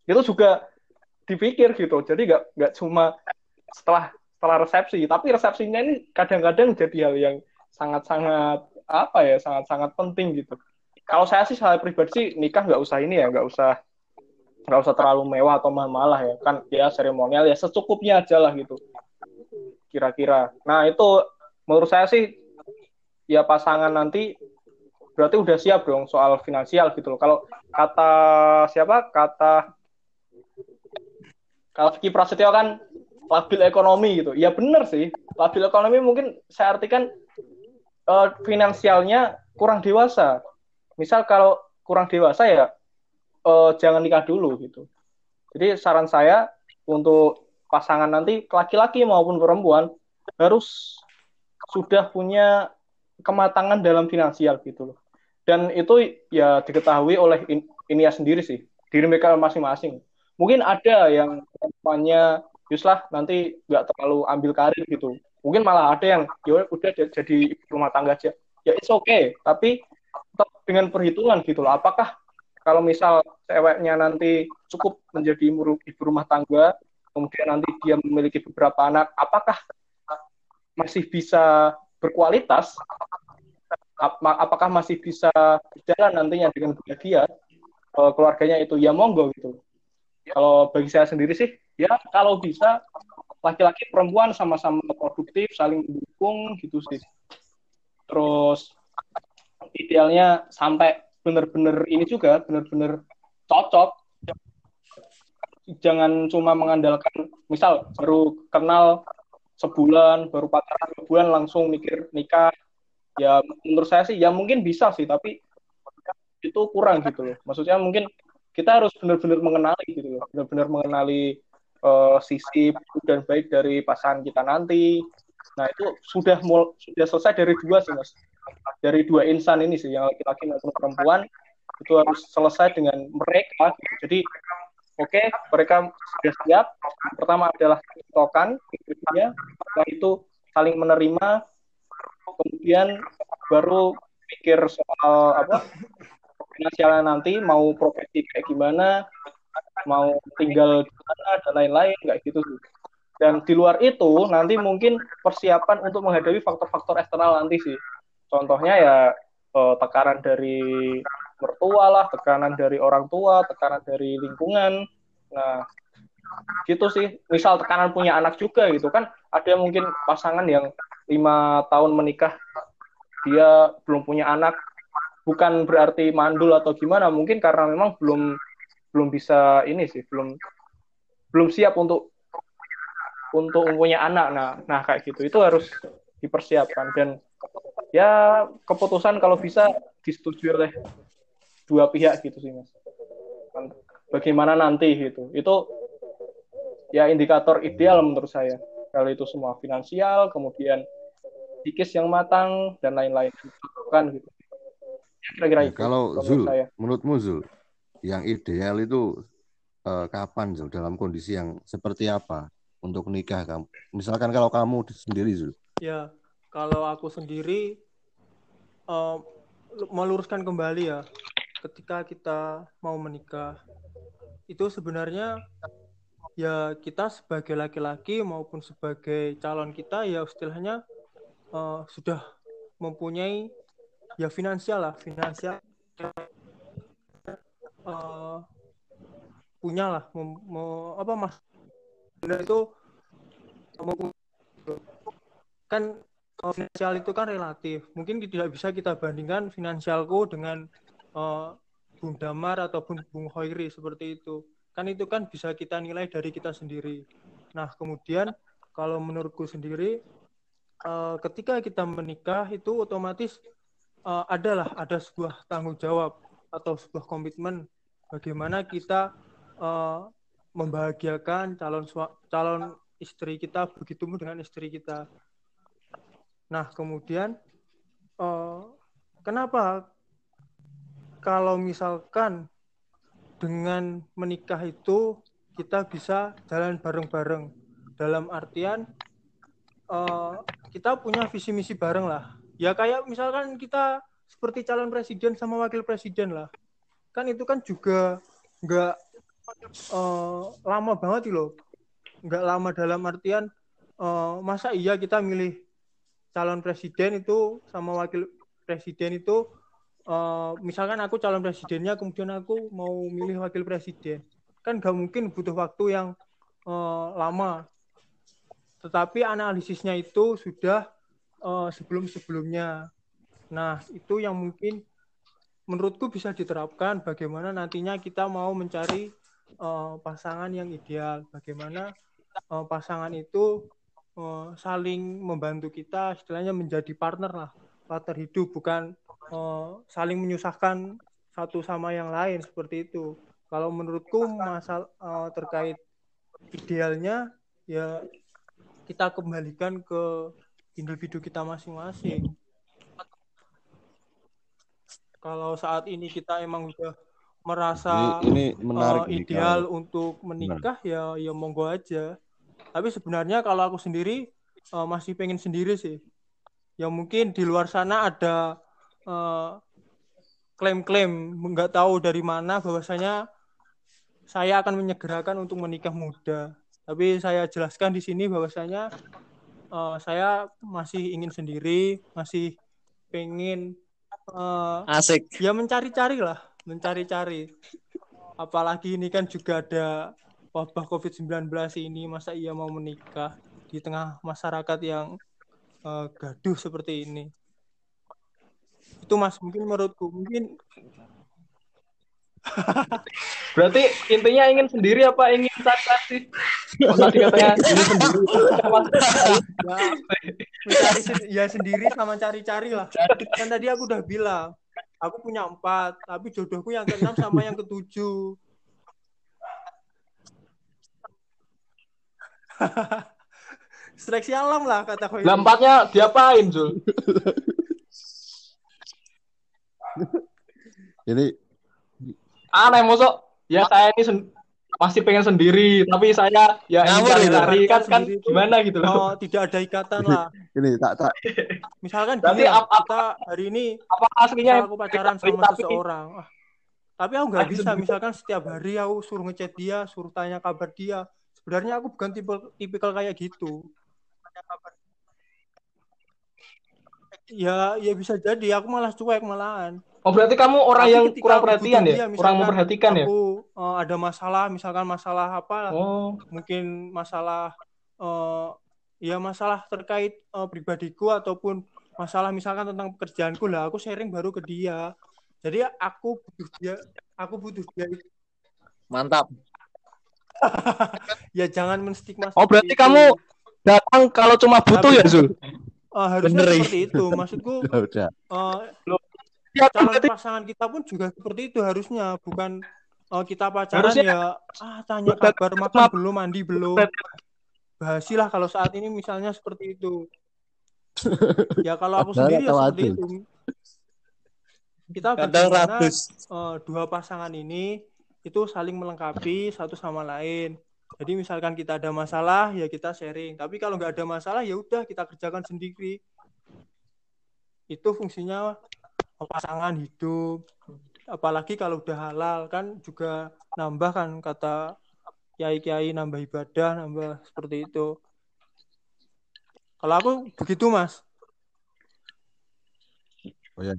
Itu juga dipikir gitu. Jadi nggak nggak cuma setelah setelah resepsi, tapi resepsinya ini kadang-kadang jadi hal yang sangat-sangat apa ya, sangat-sangat penting gitu. Kalau saya sih saya pribadi sih nikah nggak usah ini ya, nggak usah nggak usah terlalu mewah atau mahal-mahal ya kan ya seremonial ya secukupnya aja lah gitu kira-kira. Nah itu menurut saya sih ya pasangan nanti berarti udah siap dong soal finansial gitu loh. Kalau kata siapa? Kata kalau Vicky Prasetyo kan labil ekonomi gitu. Ya bener sih. Labil ekonomi mungkin saya artikan uh, finansialnya kurang dewasa. Misal kalau kurang dewasa ya uh, jangan nikah dulu gitu. Jadi saran saya untuk pasangan nanti laki-laki maupun perempuan harus sudah punya kematangan dalam finansial gitu loh. Dan itu ya diketahui oleh in, ini ya sendiri sih, diri mereka masing-masing. Mungkin ada yang temannya Yuslah nanti nggak terlalu ambil karir gitu. Mungkin malah ada yang ya udah jadi rumah tangga aja. Ya it's okay, tapi tetap dengan perhitungan gitu loh. Apakah kalau misal ceweknya nanti cukup menjadi ibu rumah tangga, kemudian nanti dia memiliki beberapa anak, apakah masih bisa berkualitas ap apakah masih bisa berjalan nantinya dengan bahagia uh, keluarganya itu ya monggo gitu kalau bagi saya sendiri sih ya kalau bisa laki-laki perempuan sama-sama produktif saling mendukung gitu sih. Terus idealnya sampai benar-benar ini juga benar-benar cocok. Jangan cuma mengandalkan misal baru kenal sebulan baru pacaran sebulan langsung mikir nikah. Ya menurut saya sih ya mungkin bisa sih tapi itu kurang gitu loh. Maksudnya mungkin kita harus benar-benar mengenali gitu loh. Benar-benar mengenali uh, sisi dan baik dari pasangan kita nanti. Nah itu sudah mul sudah selesai dari dua sih mas. Dari dua insan ini sih yang laki-laki maupun perempuan itu harus selesai dengan mereka jadi oke okay, mereka sudah siap. Pertama adalah tokan ya setelah itu saling menerima. Kemudian baru pikir soal apa finansialnya nanti mau profesi kayak gimana mau tinggal di mana dan lain-lain kayak gitu sih dan di luar itu nanti mungkin persiapan untuk menghadapi faktor-faktor eksternal nanti sih contohnya ya eh, tekanan dari mertua lah, tekanan dari orang tua, tekanan dari lingkungan. Nah, gitu sih. Misal tekanan punya anak juga gitu kan, ada mungkin pasangan yang lima tahun menikah, dia belum punya anak, bukan berarti mandul atau gimana, mungkin karena memang belum belum bisa ini sih, belum belum siap untuk untuk mempunyai anak. Nah, nah kayak gitu. Itu harus dipersiapkan. Dan ya keputusan kalau bisa disetujui oleh dua pihak gitu sih mas. Bagaimana nanti gitu. Itu ya indikator ideal menurut saya. Kalau itu semua finansial kemudian psikis yang matang dan lain-lain. Kan gitu kira-kira ya, kalau Zul saya. menurutmu Zul yang ideal itu uh, kapan Zul? Dalam kondisi yang seperti apa untuk nikah kamu? Misalkan kalau kamu sendiri Zul. Ya kalau aku sendiri uh, meluruskan kembali ya. Ketika kita mau menikah itu sebenarnya ya kita sebagai laki-laki maupun sebagai calon kita ya istilahnya uh, sudah mempunyai ya finansial lah finansial. Uh, punya lah mem, me, apa mas? Itu kan uh, finansial itu kan relatif. Mungkin tidak bisa kita bandingkan finansialku dengan uh, Bung Damar ataupun Bung Hoiri seperti itu. Kan itu kan bisa kita nilai dari kita sendiri. Nah kemudian kalau menurutku sendiri ketika kita menikah itu otomatis uh, adalah ada sebuah tanggung jawab atau sebuah komitmen bagaimana kita uh, membahagiakan calon calon istri kita begitu dengan istri kita. Nah kemudian uh, kenapa kalau misalkan dengan menikah itu kita bisa jalan bareng-bareng dalam artian uh, kita punya visi misi bareng lah ya kayak misalkan kita seperti calon presiden sama wakil presiden lah. Kan itu kan juga nggak uh, lama banget loh. Nggak lama dalam artian uh, masa iya kita milih calon presiden itu sama wakil presiden itu uh, misalkan aku calon presidennya kemudian aku mau milih wakil presiden. Kan nggak mungkin butuh waktu yang uh, lama. Tetapi analisisnya itu sudah uh, sebelum-sebelumnya. Nah, itu yang mungkin menurutku bisa diterapkan bagaimana nantinya kita mau mencari uh, pasangan yang ideal, bagaimana uh, pasangan itu uh, saling membantu kita, istilahnya menjadi partner lah, partner hidup, bukan uh, saling menyusahkan satu sama yang lain seperti itu. Kalau menurutku masalah uh, terkait idealnya ya kita kembalikan ke individu kita masing-masing. Kalau saat ini kita emang udah merasa ini, ini menarik uh, ideal kalau... untuk menikah Benar. ya ya monggo aja. Tapi sebenarnya kalau aku sendiri uh, masih pengen sendiri sih. Ya mungkin di luar sana ada uh, klaim-klaim nggak tahu dari mana bahwasanya saya akan menyegerakan untuk menikah muda. Tapi saya jelaskan di sini bahwasanya uh, saya masih ingin sendiri, masih pengen uh, asik. Ya mencari-cari lah, mencari-cari. Apalagi ini kan juga ada wabah COVID-19 ini, masa ia mau menikah di tengah masyarakat yang uh, gaduh seperti ini. Itu Mas, mungkin menurutku mungkin Berarti intinya ingin sendiri apa ingin cari Oh, tadi katanya ingin sendiri. ya, ya sendiri sama cari-cari lah. Kan tadi aku udah bilang, aku punya empat, tapi jodohku yang keenam sama yang ketujuh. Seleksi alam lah kata kau. Lah empatnya diapain, Jul? Ini aneh mosok ya saya ini sen masih pengen sendiri tapi saya ya Ngawur ingin cari kan kan gimana gitu loh. Oh, tidak ada ikatan lah. Ini tak tak. Misalkan Berarti ap, ap, kita hari ini apa aslinya aku pacaran sama tapi... seseorang. Ah, tapi aku nggak bisa. Misalkan setiap hari aku suruh ngechat dia suruh tanya kabar dia. Sebenarnya aku bukan tipe tipikal kayak gitu. Ya ya bisa jadi. Aku malah cuek malahan Oh berarti kamu orang Tapi yang kurang perhatian ya, kurang memperhatikan ya? Aku uh, ada masalah, misalkan masalah apa? Oh. Mungkin masalah, uh, ya masalah terkait uh, pribadiku ataupun masalah misalkan tentang pekerjaanku lah. Aku sharing baru ke dia. Jadi aku butuh dia, aku butuh dia. Mantap. ya jangan menstigma. Oh berarti itu. kamu datang kalau cuma butuh Tapi, ya Zul? Uh, harusnya Bener, seperti itu. Maksudku. udah. Uh, ya, calon berarti... pasangan kita pun juga seperti itu harusnya bukan oh, kita pacaran harusnya... ya ah tanya kabar makan belum mandi belum. Bahasilah kalau saat ini misalnya seperti itu. Ya kalau aku sendiri ya seperti itu. Kita bagaimana uh, dua pasangan ini itu saling melengkapi satu sama lain. Jadi misalkan kita ada masalah ya kita sharing. Tapi kalau nggak ada masalah ya udah kita kerjakan sendiri. Itu fungsinya pasangan hidup apalagi kalau udah halal kan juga nambah kan kata kiai-kiai nambah ibadah nambah seperti itu kalau aku begitu mas Oh ya,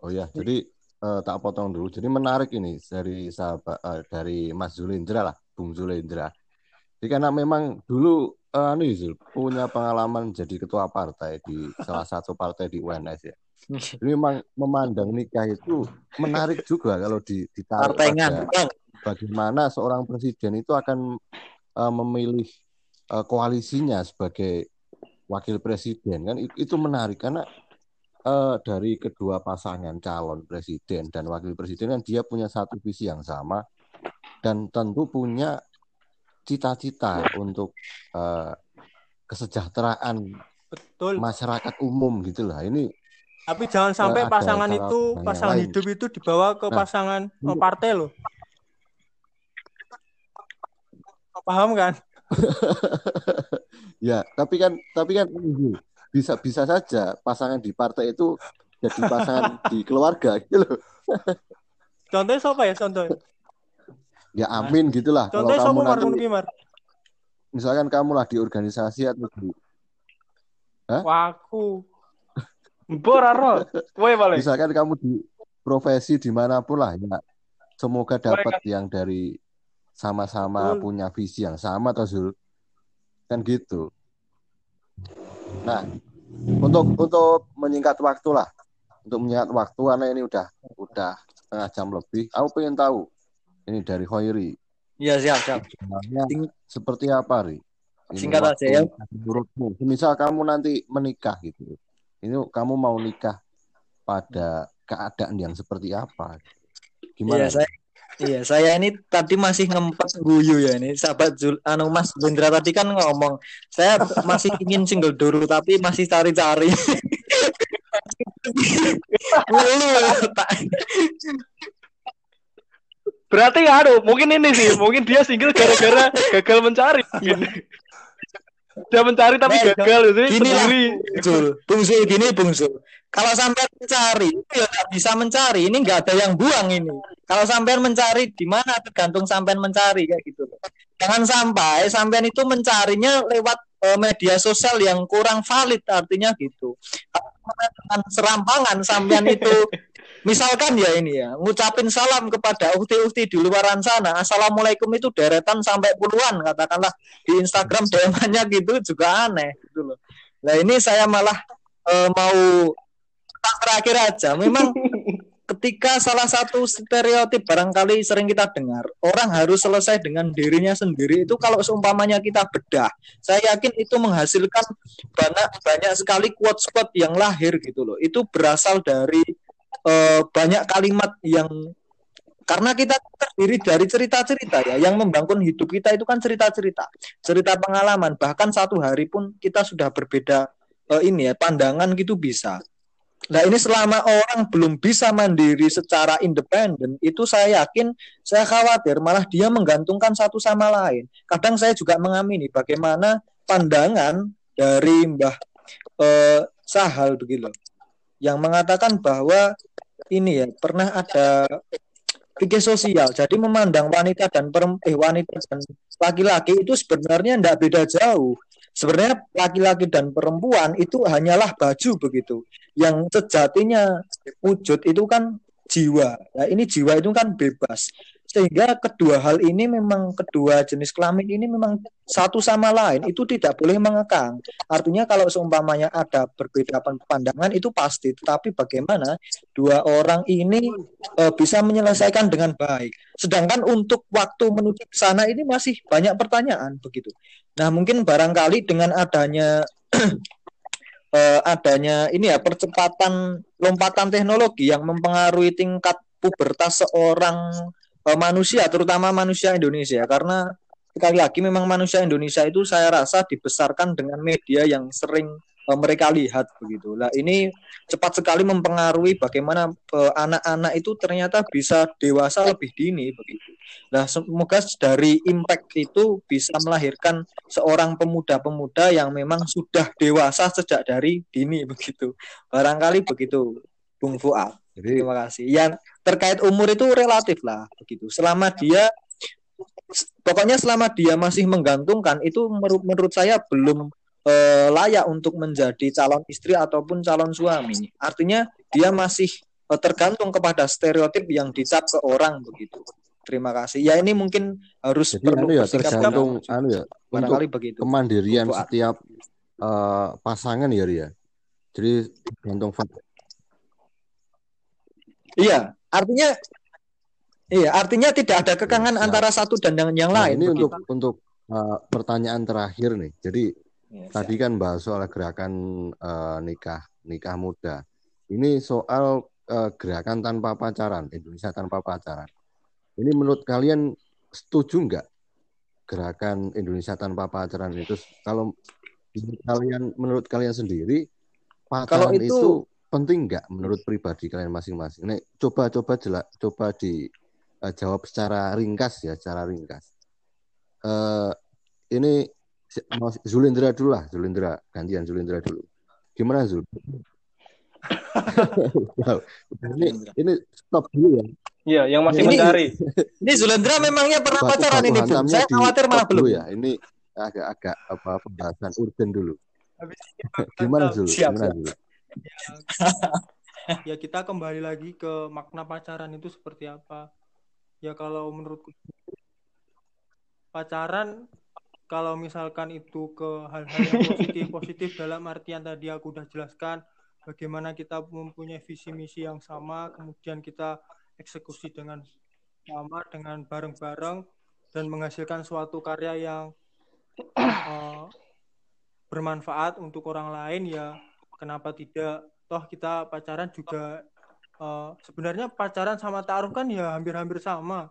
oh ya. Jadi eh, tak potong dulu. Jadi menarik ini dari sahabat eh, dari Mas Zulindra lah, Bung Zulindra. Jadi karena memang dulu eh, anu Zul, punya pengalaman jadi ketua partai di salah satu partai di UNS ya. Jadi memang memandang nikah itu menarik juga kalau di, ditarik pada bagaimana seorang presiden itu akan eh, memilih eh, koalisinya sebagai wakil presiden kan? It- itu menarik karena eh, dari kedua pasangan calon presiden dan wakil presiden kan dia punya satu visi yang sama dan tentu punya cita-cita untuk eh, kesejahteraan Betul. masyarakat umum gitu lah. Ini Tapi jangan sampai ada pasangan itu pasangan lain. hidup itu dibawa ke Nah, pasangan untuk- partai loh. Paham kan? ya tapi kan tapi kan bisa bisa saja pasangan di partai itu jadi pasangan di keluarga gitu loh Contohnya siapa ya contoh? ya amin gitulah kalau Contohnya kamu siapa Mar nanti ngono ki, Mar? misalkan kamu lah di organisasi atau di Waku. Mbok Kowe paling. misalkan kamu di profesi di mana pun lah ya. Semoga dapat yang dari sama-sama Betul. punya visi yang sama atau Zul. Kan gitu. Nah untuk untuk menyingkat waktu lah. Untuk menyingkat waktu karena ini udah udah setengah jam lebih. Aku pengen tahu ini dari Hoiri. Iya siap siap. Sing- seperti apa ri? Ini Singkat aja ya. menurutmu. Misal kamu nanti menikah gitu ini kamu mau nikah pada keadaan yang seperti apa gimana Iya saya Iya, saya ini tadi masih ngempet guyu ya ini. Sahabat Zul, anu Mas Jendra tadi kan ngomong, saya masih ingin single dulu tapi masih cari-cari. Berarti aduh, mungkin ini sih, mungkin dia single gara-gara gagal mencari. Mungkin. Dia mencari tapi Nah, gagal itu lah. sendiri. Bung Zul, Bung Zul gini Bung Zul. Kalau sampai mencari, itu ya nggak bisa mencari. Ini nggak ada yang buang ini. Kalau sampean mencari di mana tergantung sampean mencari kayak gitu. Jangan sampai sampean itu mencarinya lewat eh, media sosial yang kurang valid artinya gitu. Dengan serampangan sampean itu misalkan ya ini ya ngucapin salam kepada ukti-ukti di luaran sana assalamualaikum itu deretan sampai puluhan katakanlah di Instagram DM-nya gitu juga aneh gitu loh. Nah ini saya malah eh, mau terakhir aja. Memang ketika salah satu stereotip barangkali sering kita dengar, orang harus selesai dengan dirinya sendiri itu kalau seumpamanya kita bedah, saya yakin itu menghasilkan banyak banyak sekali quote-quote yang lahir gitu loh. Itu berasal dari eh, banyak kalimat yang karena kita terdiri dari cerita-cerita ya yang membangun hidup kita itu kan cerita-cerita cerita pengalaman. Bahkan satu hari pun kita sudah berbeda eh, ini ya pandangan gitu bisa. Nah ini selama orang belum bisa mandiri secara independen, itu saya yakin, saya khawatir malah dia menggantungkan satu sama lain. Kadang saya juga mengamini bagaimana pandangan dari Mbah eh, Sahal begitu, yang mengatakan bahwa ini ya pernah ada fikih sosial, jadi memandang wanita dan eh wanita dan laki-laki itu sebenarnya tidak beda jauh. Sebenarnya laki-laki dan perempuan itu hanyalah baju begitu yang sejatinya wujud itu kan jiwa. Nah, ini jiwa itu kan bebas. Sehingga kedua hal ini memang kedua jenis kelamin ini memang satu sama lain itu tidak boleh mengekang. Artinya kalau seumpamanya ada berbeda pandangan itu pasti, tetapi bagaimana dua orang ini e, bisa menyelesaikan dengan baik. Sedangkan untuk waktu menuju ke sana ini masih banyak pertanyaan begitu. Nah, mungkin barangkali dengan adanya eh, adanya ini ya percepatan lompatan teknologi yang mempengaruhi tingkat pubertas seorang eh, manusia terutama manusia Indonesia karena sekali lagi memang manusia Indonesia itu saya rasa dibesarkan dengan media yang sering eh, mereka lihat begitu. Lah ini cepat sekali mempengaruhi bagaimana eh, anak-anak itu ternyata bisa dewasa lebih dini begitu. Nah, semoga dari impact itu bisa melahirkan seorang pemuda-pemuda yang memang sudah dewasa sejak dari dini begitu. Barangkali begitu, Bung Fuad. Jadi Terima kasih. Yang terkait umur itu relatif lah begitu. Selama dia pokoknya selama dia masih menggantungkan itu menurut menurut saya belum eh, layak untuk menjadi calon istri ataupun calon suami. Artinya dia masih eh, tergantung kepada stereotip yang dicap ke orang begitu. Terima kasih. Ya ini mungkin harus Jadi anu ya tergantung tegas. anu ya untuk barangkali begitu. kemandirian Fuad. setiap eh, pasangan ya Ria. Jadi tergantung. Iya, artinya iya, artinya tidak ada kekangan Siap. antara satu dan yang, yang Nah, lain. ini begitu. untuk untuk eh, pertanyaan terakhir nih. Jadi Ya, tadi kan bahas soal gerakan eh, nikah nikah muda. Ini soal eh, gerakan tanpa pacaran, Indonesia tanpa pacaran. Ini menurut kalian setuju nggak gerakan Indonesia tanpa pacaran itu? Kalau menurut kalian menurut kalian sendiri pacaran Kalau itu- itu, penting nggak menurut pribadi kalian masing-masing? Nih, coba coba jelas coba dijawab secara ringkas ya, secara ringkas. Eh ini mau Zulindra dulu lah, Zulindra gantian Zulindra dulu. Gimana Zul? ini ini stop dulu ya. Iya, yang masih Ini- mencari. Ini Zulendra memangnya pernah Batu- pacaran ini, Bu? Saya khawatir malah belum. ya. Ini agak-agak apa pembahasan urgen dulu. Habis Gimana. Zul? Siap, Gimana siap. Zul? ya kita kembali lagi ke makna pacaran itu seperti apa. Ya kalau menurutku pacaran kalau misalkan itu ke hal-hal yang positif positif dalam artian tadi aku udah jelaskan bagaimana kita mempunyai visi misi yang sama kemudian kita eksekusi dengan sama dengan bareng-bareng dan menghasilkan suatu karya yang eh, bermanfaat untuk orang lain ya kenapa tidak? Toh kita pacaran juga eh, sebenarnya pacaran sama taruh kan ya hampir-hampir sama.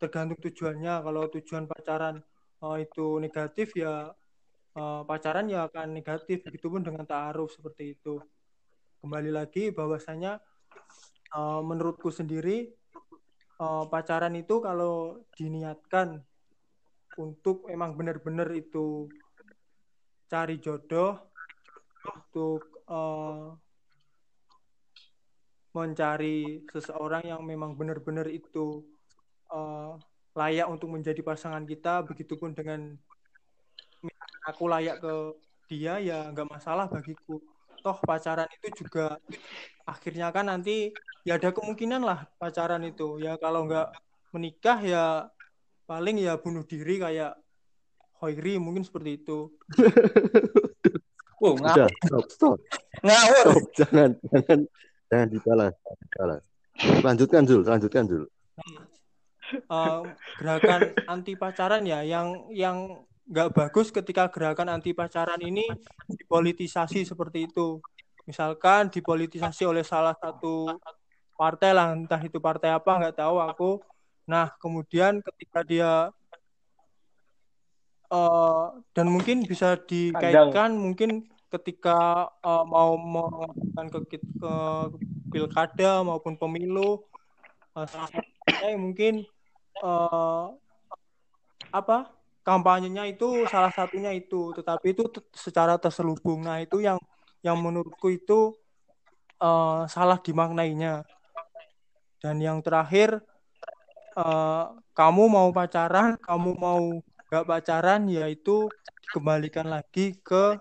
Tergantung tujuannya. Kalau tujuan pacaran eh, itu negatif ya eh, pacaran ya akan negatif. Begitupun dengan taruh seperti itu. Kembali lagi bahwasanya eh, menurutku sendiri eh, pacaran itu kalau diniatkan untuk emang benar-benar itu cari jodoh untuk eh, mencari seseorang yang memang benar-benar itu eh, layak untuk menjadi pasangan kita. Begitupun dengan aku layak ke dia ya nggak masalah bagiku. Toh pacaran itu juga akhirnya kan nanti ya ada kemungkinan lah pacaran itu. Ya kalau nggak menikah ya paling ya bunuh diri kayak Hoiri mungkin seperti itu Wow, ngawur. Udah, stop, stop, ngawur. stop. Jangan, jangan, jangan dibalas. dibalas. Lanjutkan Zul, lanjutkan Zul. Eh, gerakan anti pacaran ya yang yang nggak bagus ketika gerakan anti pacaran ini dipolitisasi seperti itu misalkan dipolitisasi oleh salah satu partai lah entah itu partai apa nggak tahu aku nah kemudian ketika dia eh, dan mungkin bisa dikaitkan mungkin ketika eh, mau mengadakan ke, ke pilkada maupun pemilu partai mungkin eh, apa kampanyenya itu salah satunya itu. Tetapi itu secara terselubung. Nah itu yang yang menurutku itu eh, salah dimaknainya. Dan yang terakhir eh, kamu mau pacaran kamu mau gak pacaran yaitu dikembalikan lagi ke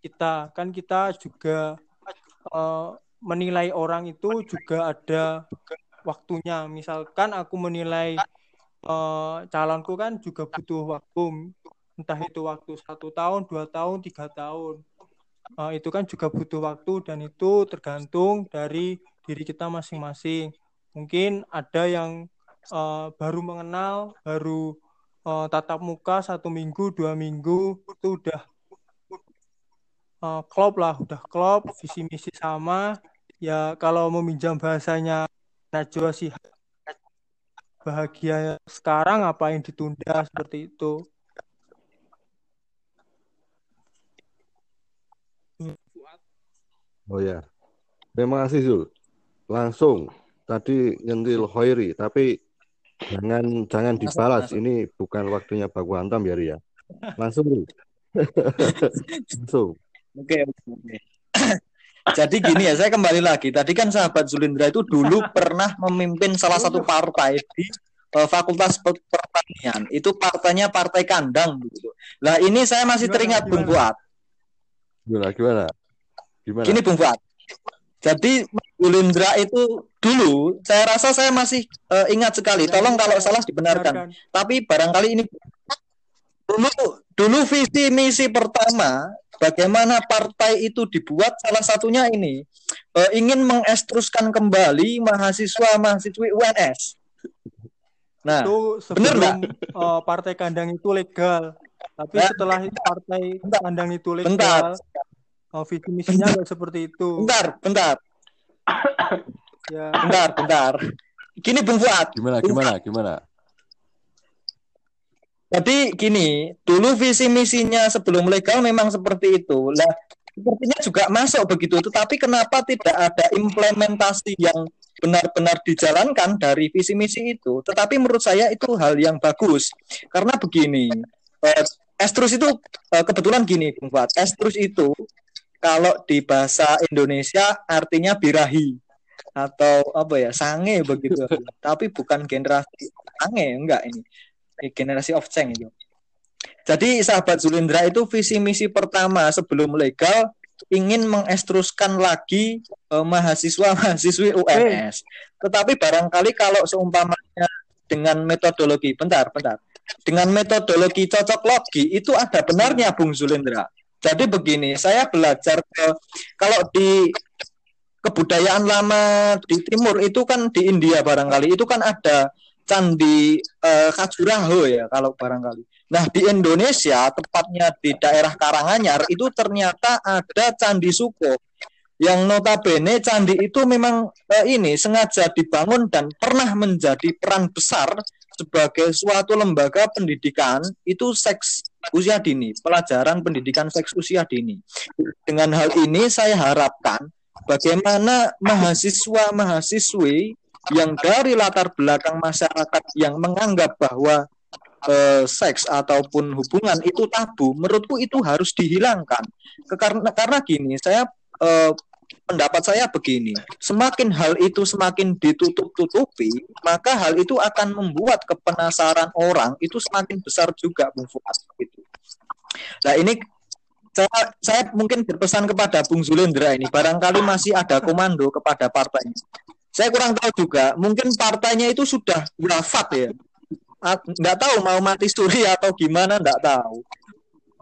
kita kan kita juga eh, menilai orang itu juga ada waktunya. Misalkan aku menilai eh, calonku kan juga butuh waktu entah itu waktu satu tahun dua tahun tiga tahun. Eh, itu kan juga butuh waktu dan itu tergantung dari diri kita masing-masing. Mungkin ada yang eh, baru mengenal baru eh, tatap muka satu minggu dua minggu itu udah eh, klop lah udah klop visi misi sama ya kalau meminjam bahasanya Najwa sih bahagia sekarang apa yang ditunda seperti itu Oh ya. Terima kasih Zul. Langsung tadi nyentil Hoiri, tapi jangan jangan dibalas. Ini bukan waktunya baku hantam ya Ria. Langsung. Langsung. Oke, oke, oke. Jadi gini ya, saya kembali lagi. Tadi kan sahabat Zulindra itu dulu pernah memimpin salah satu partai di eh, Fakultas Pe- Pertanian. Itu partainya Partai Kandang begitu. Lah ini saya masih Gimana, teringat Bung gimana? Fuad. Gimana gimana? Gimana? Gini Bung Fuad. Jadi Mas Yulindra itu dulu saya rasa saya masih eh, ingat sekali. Tolong kalau salah dibenarkan. Tapi barangkali ini dulu dulu visi misi pertama bagaimana partai itu dibuat salah satunya ini eh, ingin mengestruskan kembali mahasiswa mahasiswi UNS. Nah, itu bener sebelum eh, partai kandang itu legal. Tapi Nah. setelah partai kandang itu Bentar. legal, eh, visi misinya nggak seperti itu. bentar, bentar, Ya, bentar, bentar. Gini Bung Fuad, Gimana gimana gimana? Jadi gini, dulu visi misinya sebelum legal memang seperti itu. Lah, sepertinya juga masuk begitu. Tetapi kenapa tidak ada implementasi yang benar-benar dijalankan dari visi misi itu? Tetapi menurut saya itu hal yang bagus. Karena begini, eh, estrus itu eh, kebetulan gini, Bung Fuad. Estrus itu kalau di bahasa Indonesia artinya birahi atau apa ya sange begitu. Tapi bukan generasi sange enggak ini generasi of Cheng itu. Jadi sahabat Zulindra itu visi misi pertama sebelum legal ingin mengestruskan lagi eh, mahasiswa-mahasiswi UNS. Tetapi barangkali kalau seumpamanya dengan metodologi, bentar, bentar. Dengan metodologi cocok logi itu ada benarnya Bung Zulindra. Jadi begini, saya belajar ke kalau di kebudayaan lama di timur itu kan di India barangkali itu kan ada candi eh, Khajuraho ya kalau barangkali. Nah di Indonesia tepatnya di daerah Karanganyar itu ternyata ada candi Suko yang notabene candi itu memang eh, ini sengaja dibangun dan pernah menjadi peran besar sebagai suatu lembaga pendidikan itu seks usia dini, pelajaran pendidikan seks usia dini. Dengan hal ini saya harapkan bagaimana mahasiswa-mahasiswi yang dari latar belakang masyarakat yang menganggap bahwa eh, seks ataupun hubungan itu tabu, menurutku itu harus dihilangkan. Karena karena gini, saya eh, pendapat saya begini, semakin hal itu semakin ditutup-tutupi, maka hal itu akan membuat kepenasaran orang itu semakin besar juga, Bung Fuad. Gitu. Nah ini saya, saya mungkin berpesan kepada Bung Zulendra ini, barangkali masih ada komando kepada partainya. Saya kurang tahu juga, mungkin partainya itu sudah wafat ya. Ah, Nggak tahu mau mati suri atau gimana, nggak tahu.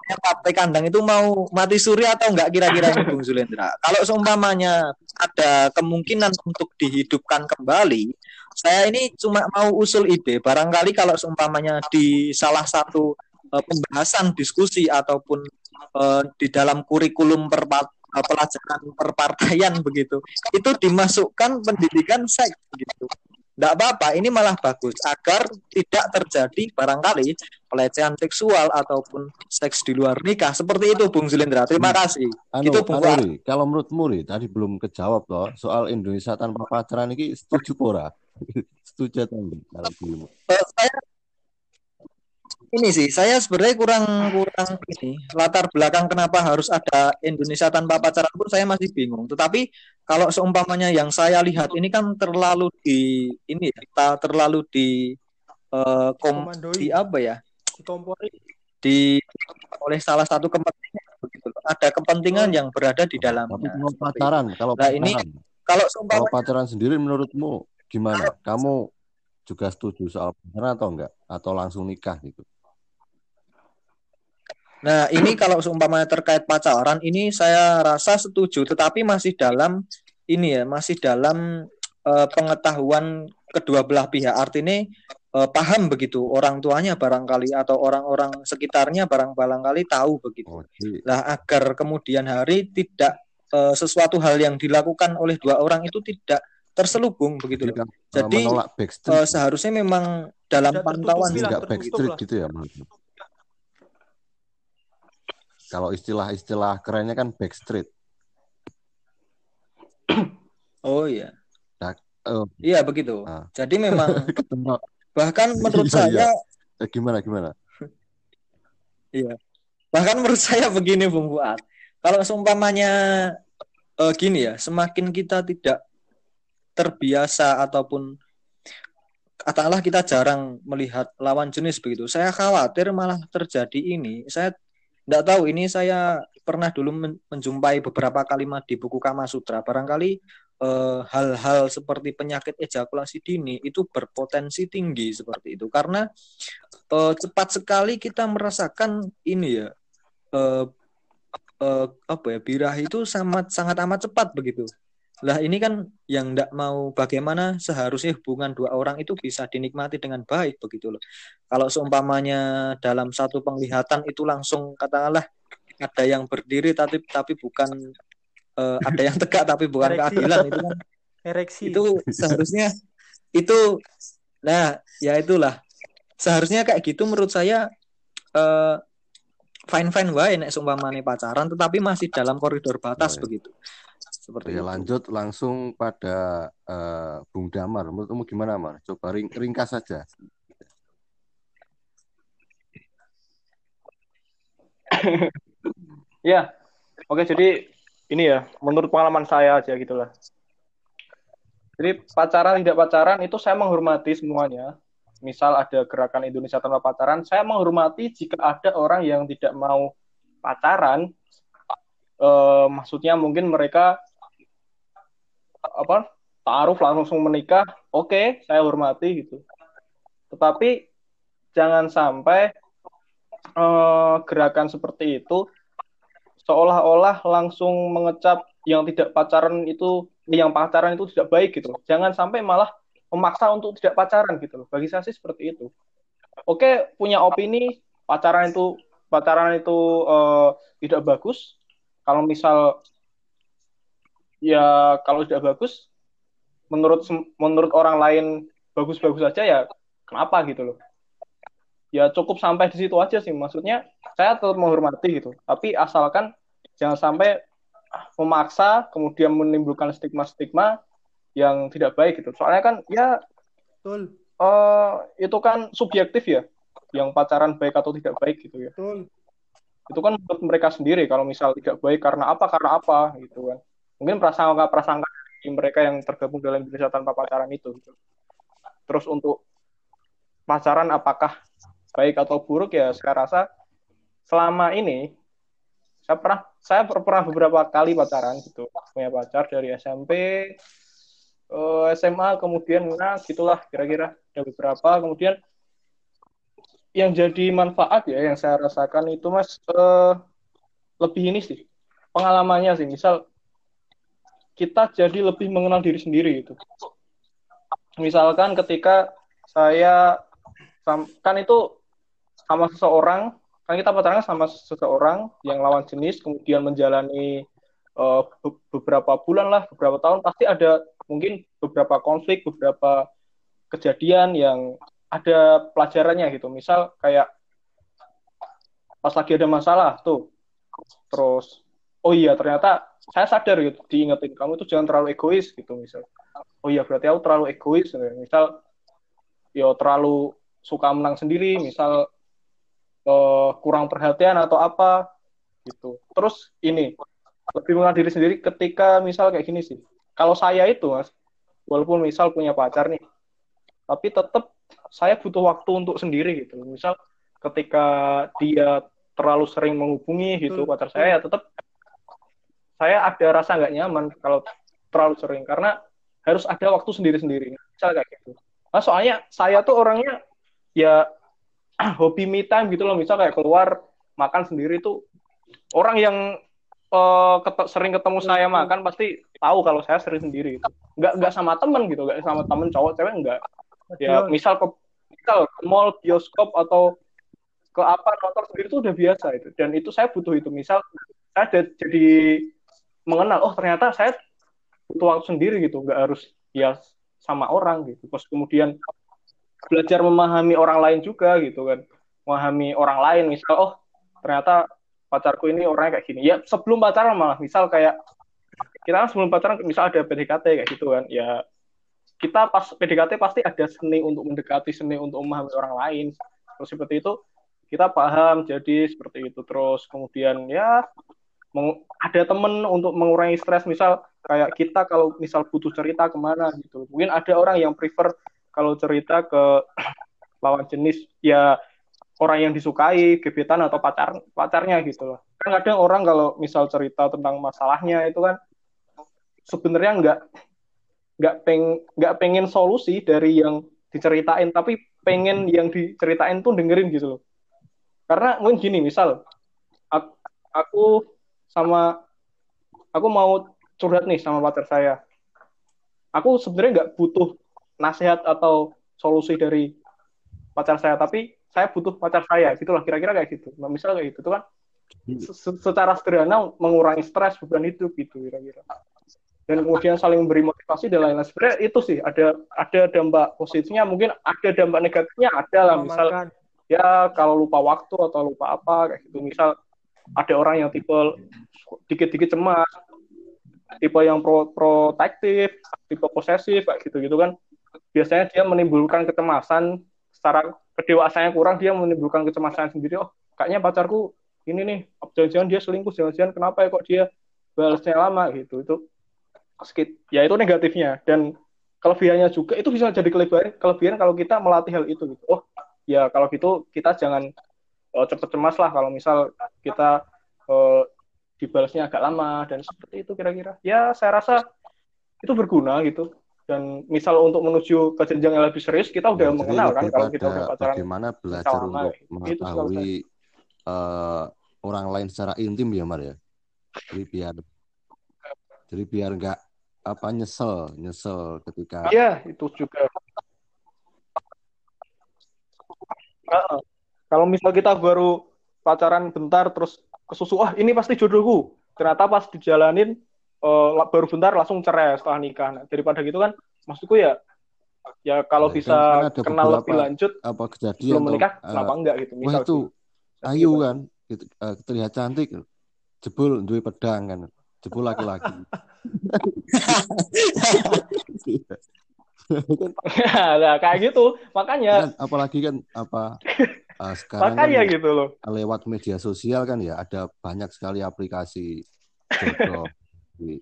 Partai kandang itu mau mati suri atau nggak kira-kira Bung Zulendra? Kalau seumpamanya ada kemungkinan untuk dihidupkan kembali, saya ini cuma mau usul ide. Barangkali kalau seumpamanya di salah satu eh, pembahasan diskusi ataupun eh, di dalam kurikulum perpa- eh, pelajaran perpartaian begitu. Itu dimasukkan pendidikan seks gitu tidak apa-apa ini malah bagus agar tidak terjadi barangkali pelecehan seksual ataupun seks di luar nikah. Seperti itu Bung Zulindra terima kasih. Anu, Gitu, Bung anu, kalau menurutmu Ri, tadi belum kejawab loh soal Indonesia tanpa pacaran ini setuju pora? setuju atau enggak kalau dirimu? Eh, saya ini sih saya sebenarnya kurang kurang ini latar belakang kenapa harus ada Indonesia tanpa pacaran pun saya masih bingung. Tetapi kalau seumpamanya yang saya lihat ini kan terlalu di ini ya, ta- terlalu di eh, kom, komandoi, di apa ya ditompori. di oleh salah satu kepentingan begitu loh. Ada kepentingan yang berada di Tapi dalamnya. kalau pacaran, kalau Nah, ini pacaran, Kalau kalau seumpamanya pacaran sendiri menurutmu gimana? Kamu juga setuju soal pacaran atau enggak? Atau langsung nikah gitu? Nah, ini kalau seumpamanya terkait pacaran ini saya rasa setuju, tetapi masih dalam ini ya, masih dalam eh, pengetahuan kedua belah pihak. Artinya eh, paham begitu orang tuanya barangkali atau orang-orang sekitarnya barang barangkali tahu begitu. Oh, Lah agar kemudian hari tidak eh, sesuatu hal yang dilakukan oleh dua orang itu tidak terselubung begitu loh. jadi backstreet, seharusnya memang dalam Tidak pantauan tertutup backstreet gitu ya menurutmu? Kalau istilah-istilah kerennya kan backstreet. Oh iya. Eh, Iya begitu. Ah. Jadi memang bahkan menurut Iya, saya eh, gimana gimana? Bahkan menurut saya begini Bung Fuad. Kalau seumpamanya eh, gini ya, semakin kita tidak terbiasa ataupun katakanlah kita jarang melihat lawan jenis begitu. Saya khawatir malah terjadi ini. Saya tidak tahu ini saya pernah dulu menjumpai beberapa kalimat di buku Kama Sutra. Barangkali eh, hal-hal eh, seperti penyakit ejakulasi dini itu berpotensi tinggi seperti itu karena eh, cepat sekali kita merasakan ini ya eh, eh, apa ya birah itu sangat sangat amat cepat begitu lah ini kan yang tidak mau bagaimana seharusnya hubungan dua orang itu bisa dinikmati dengan baik begitu loh. Kalau seumpamanya dalam satu penglihatan itu langsung katakanlah ada yang berdiri tapi tapi bukan uh, ada yang tegak tapi bukan Ereksi. keadilan itu kan Ereksi. itu seharusnya itu nah ya itulah seharusnya kayak gitu menurut saya uh, fine fine wae nek seumpamane pacaran tetapi masih dalam koridor batas oh, begitu seperti ya, itu. lanjut langsung pada uh, Bung Damar. Menurutmu gimana, Mar? Coba ring, ringkas saja. ya, oke. Jadi ini ya, menurut pengalaman saya aja gitulah. Jadi pacaran tidak pacaran itu saya menghormati semuanya. Misal ada gerakan Indonesia tanpa pacaran, saya menghormati jika ada orang yang tidak mau pacaran. Eh, maksudnya mungkin mereka apa taruh langsung menikah oke okay, saya hormati gitu. Tetapi jangan sampai uh, gerakan seperti itu seolah-olah langsung mengecap yang tidak pacaran itu yang pacaran itu tidak baik gitu jangan sampai malah memaksa untuk tidak pacaran gitu loh. Bagi saya sih seperti itu. Oke punya opini pacaran itu pacaran itu uh, tidak bagus. Kalau misal ya kalau tidak bagus menurut menurut orang lain bagus-bagus saja ya kenapa gitu loh? Ya cukup sampai di situ aja sih. Maksudnya saya tetap menghormati gitu. Tapi asalkan jangan sampai memaksa kemudian menimbulkan stigma-stigma yang tidak baik gitu. Soalnya kan ya Betul. Uh, itu kan subjektif ya yang pacaran baik atau tidak baik gitu ya. Betul. itu kan menurut mereka sendiri kalau misal tidak baik karena apa karena apa gitu kan mungkin prasangka prasangka dari mereka yang tergabung dalam Indonesia tanpa pacaran itu gitu. terus untuk pacaran apakah baik atau buruk ya saya rasa selama ini saya pernah saya pernah beberapa kali pacaran gitu. Punya pacar dari SMP eh, SMA kemudian nah gitulah kira-kira. Ada beberapa kemudian yang jadi manfaat ya yang saya rasakan itu mas uh, lebih ini sih pengalamannya sih. Misal kita jadi lebih mengenal diri sendiri itu. Misalkan ketika saya kan itu sama seseorang, kan kita pacaran sama seseorang yang lawan jenis, kemudian menjalani uh, beberapa bulan lah, beberapa tahun, pasti ada mungkin beberapa konflik, beberapa kejadian yang ada pelajarannya gitu. Misal kayak pas lagi ada masalah tuh, terus oh iya ternyata saya sadar gitu diingetin kamu itu jangan terlalu egois gitu misal. Oh iya berarti aku terlalu egois misal yo terlalu suka menang sendiri misal uh, kurang perhatian atau apa gitu. Terus ini lebih mengenal diri sendiri ketika misal kayak gini sih. Kalau saya itu mas walaupun misal punya pacar nih tapi tetap saya butuh waktu untuk sendiri gitu. Misal ketika dia terlalu sering menghubungi gitu pacar saya ya tetap saya ada rasa nggak nyaman kalau terlalu sering karena harus ada waktu sendiri-sendiri. Misal kayak gitu. Nah soalnya saya tuh orangnya ya hobi me time gitu loh. Misal kayak keluar makan sendiri tuh orang yang uh, ket sering ketemu saya makan pasti tahu kalau saya sering sendiri. Itu nggak nggak sama temen gitu nggak sama temen cowok cewek nggak. Ya misal ke misal ke mall bioskop atau ke apa nonton sendiri itu udah biasa itu. Dan itu saya butuh itu. Misal saya jadi mengenal oh ternyata saya butuh waktu sendiri gitu nggak harus ya sama orang gitu. Terus kemudian belajar memahami orang lain juga gitu kan. Memahami orang lain misal oh ternyata pacarku ini orangnya kayak gini. Ya sebelum pacaran malah misal kayak kita kan sebelum pacaran misal ada PDKT kayak gitu kan ya kita pas PDKT pasti ada seni untuk mendekati seni untuk memahami orang lain. Terus seperti itu kita paham jadi seperti itu. Terus kemudian ya ada temen untuk mengurangi stres misal kayak kita kalau misal butuh cerita ke mana gitu mungkin ada orang yang prefer kalau cerita ke lawan jenis ya orang yang disukai, gebetan atau pacar pacarnya gitu loh. Kan kadang orang kalau misal cerita tentang masalahnya itu kan sebenarnya nggak nggak peng nggak pengen solusi dari yang diceritain tapi pengen yang diceritain tuh dengerin gitu loh. Karena mungkin gini misal aku sama aku mau curhat nih sama pacar saya. Aku sebenarnya nggak butuh nasihat atau solusi dari pacar saya, tapi saya butuh pacar saya gitulah kira-kira kayak gitu. Nah, misal kayak gitu itu kan? Secara sederhana mengurangi stres beban hidup gitu kira-kira. Dan kemudian saling memberi motivasi dan lain-lain. Sebenarnya itu sih ada ada dampak positifnya mungkin ada dampak negatifnya ada lah. Misal ya kalau lupa waktu atau lupa apa kayak gitu. Misal ada orang yang tipe dikit-dikit cemas tipe yang pro protektif tipe posesif kayak gitu gitu kan. Biasanya dia menimbulkan kecemasan secara kedewasaannya kurang dia menimbulkan kecemasan sendiri. Oh kayaknya pacarku ini nih jangan-jangan dia selingkuh jangan-jangan kenapa ya kok dia balasnya lama gitu. Itu skit ya itu negatifnya. Dan kelebihannya juga itu bisa jadi kelebihan kelebihan kalau kita melatih hal itu gitu. Oh ya kalau gitu kita jangan uh, cepet cemas lah kalau misal kita uh, dibalasnya agak lama dan seperti itu kira-kira. Ya saya rasa itu berguna gitu. Dan misal untuk menuju ke jenjang yang lebih serius kita udah ya, mengenal kan kalau kita udah pacaran bagaimana belajar untuk mengetahui uh, orang lain secara intim ya Mar ya. Jadi biar jadi biar nggak apa nyesel nyesel ketika iya itu juga. Uh, kalau misal kita baru pacaran bentar terus kesusu ah ini pasti jodohku ternyata pas dijalanin uh, baru bentar langsung cerai setelah nikah. Nah, daripada gitu kan, maksudku ya, ya kalau nah, bisa kan kenal lebih lanjut, apa kejadian belum menikah, atau, kenapa uh, enggak gitu? Misal wah itu Ayu kan, gitu, uh, terlihat cantik, jebul duit pedang kan, jebul laki-laki. nah, kayak gitu, makanya. Kan, apalagi kan apa uh, sekarang makanya kan, gitu loh. Lewat media sosial kan ya ada banyak sekali aplikasi jodoh. Di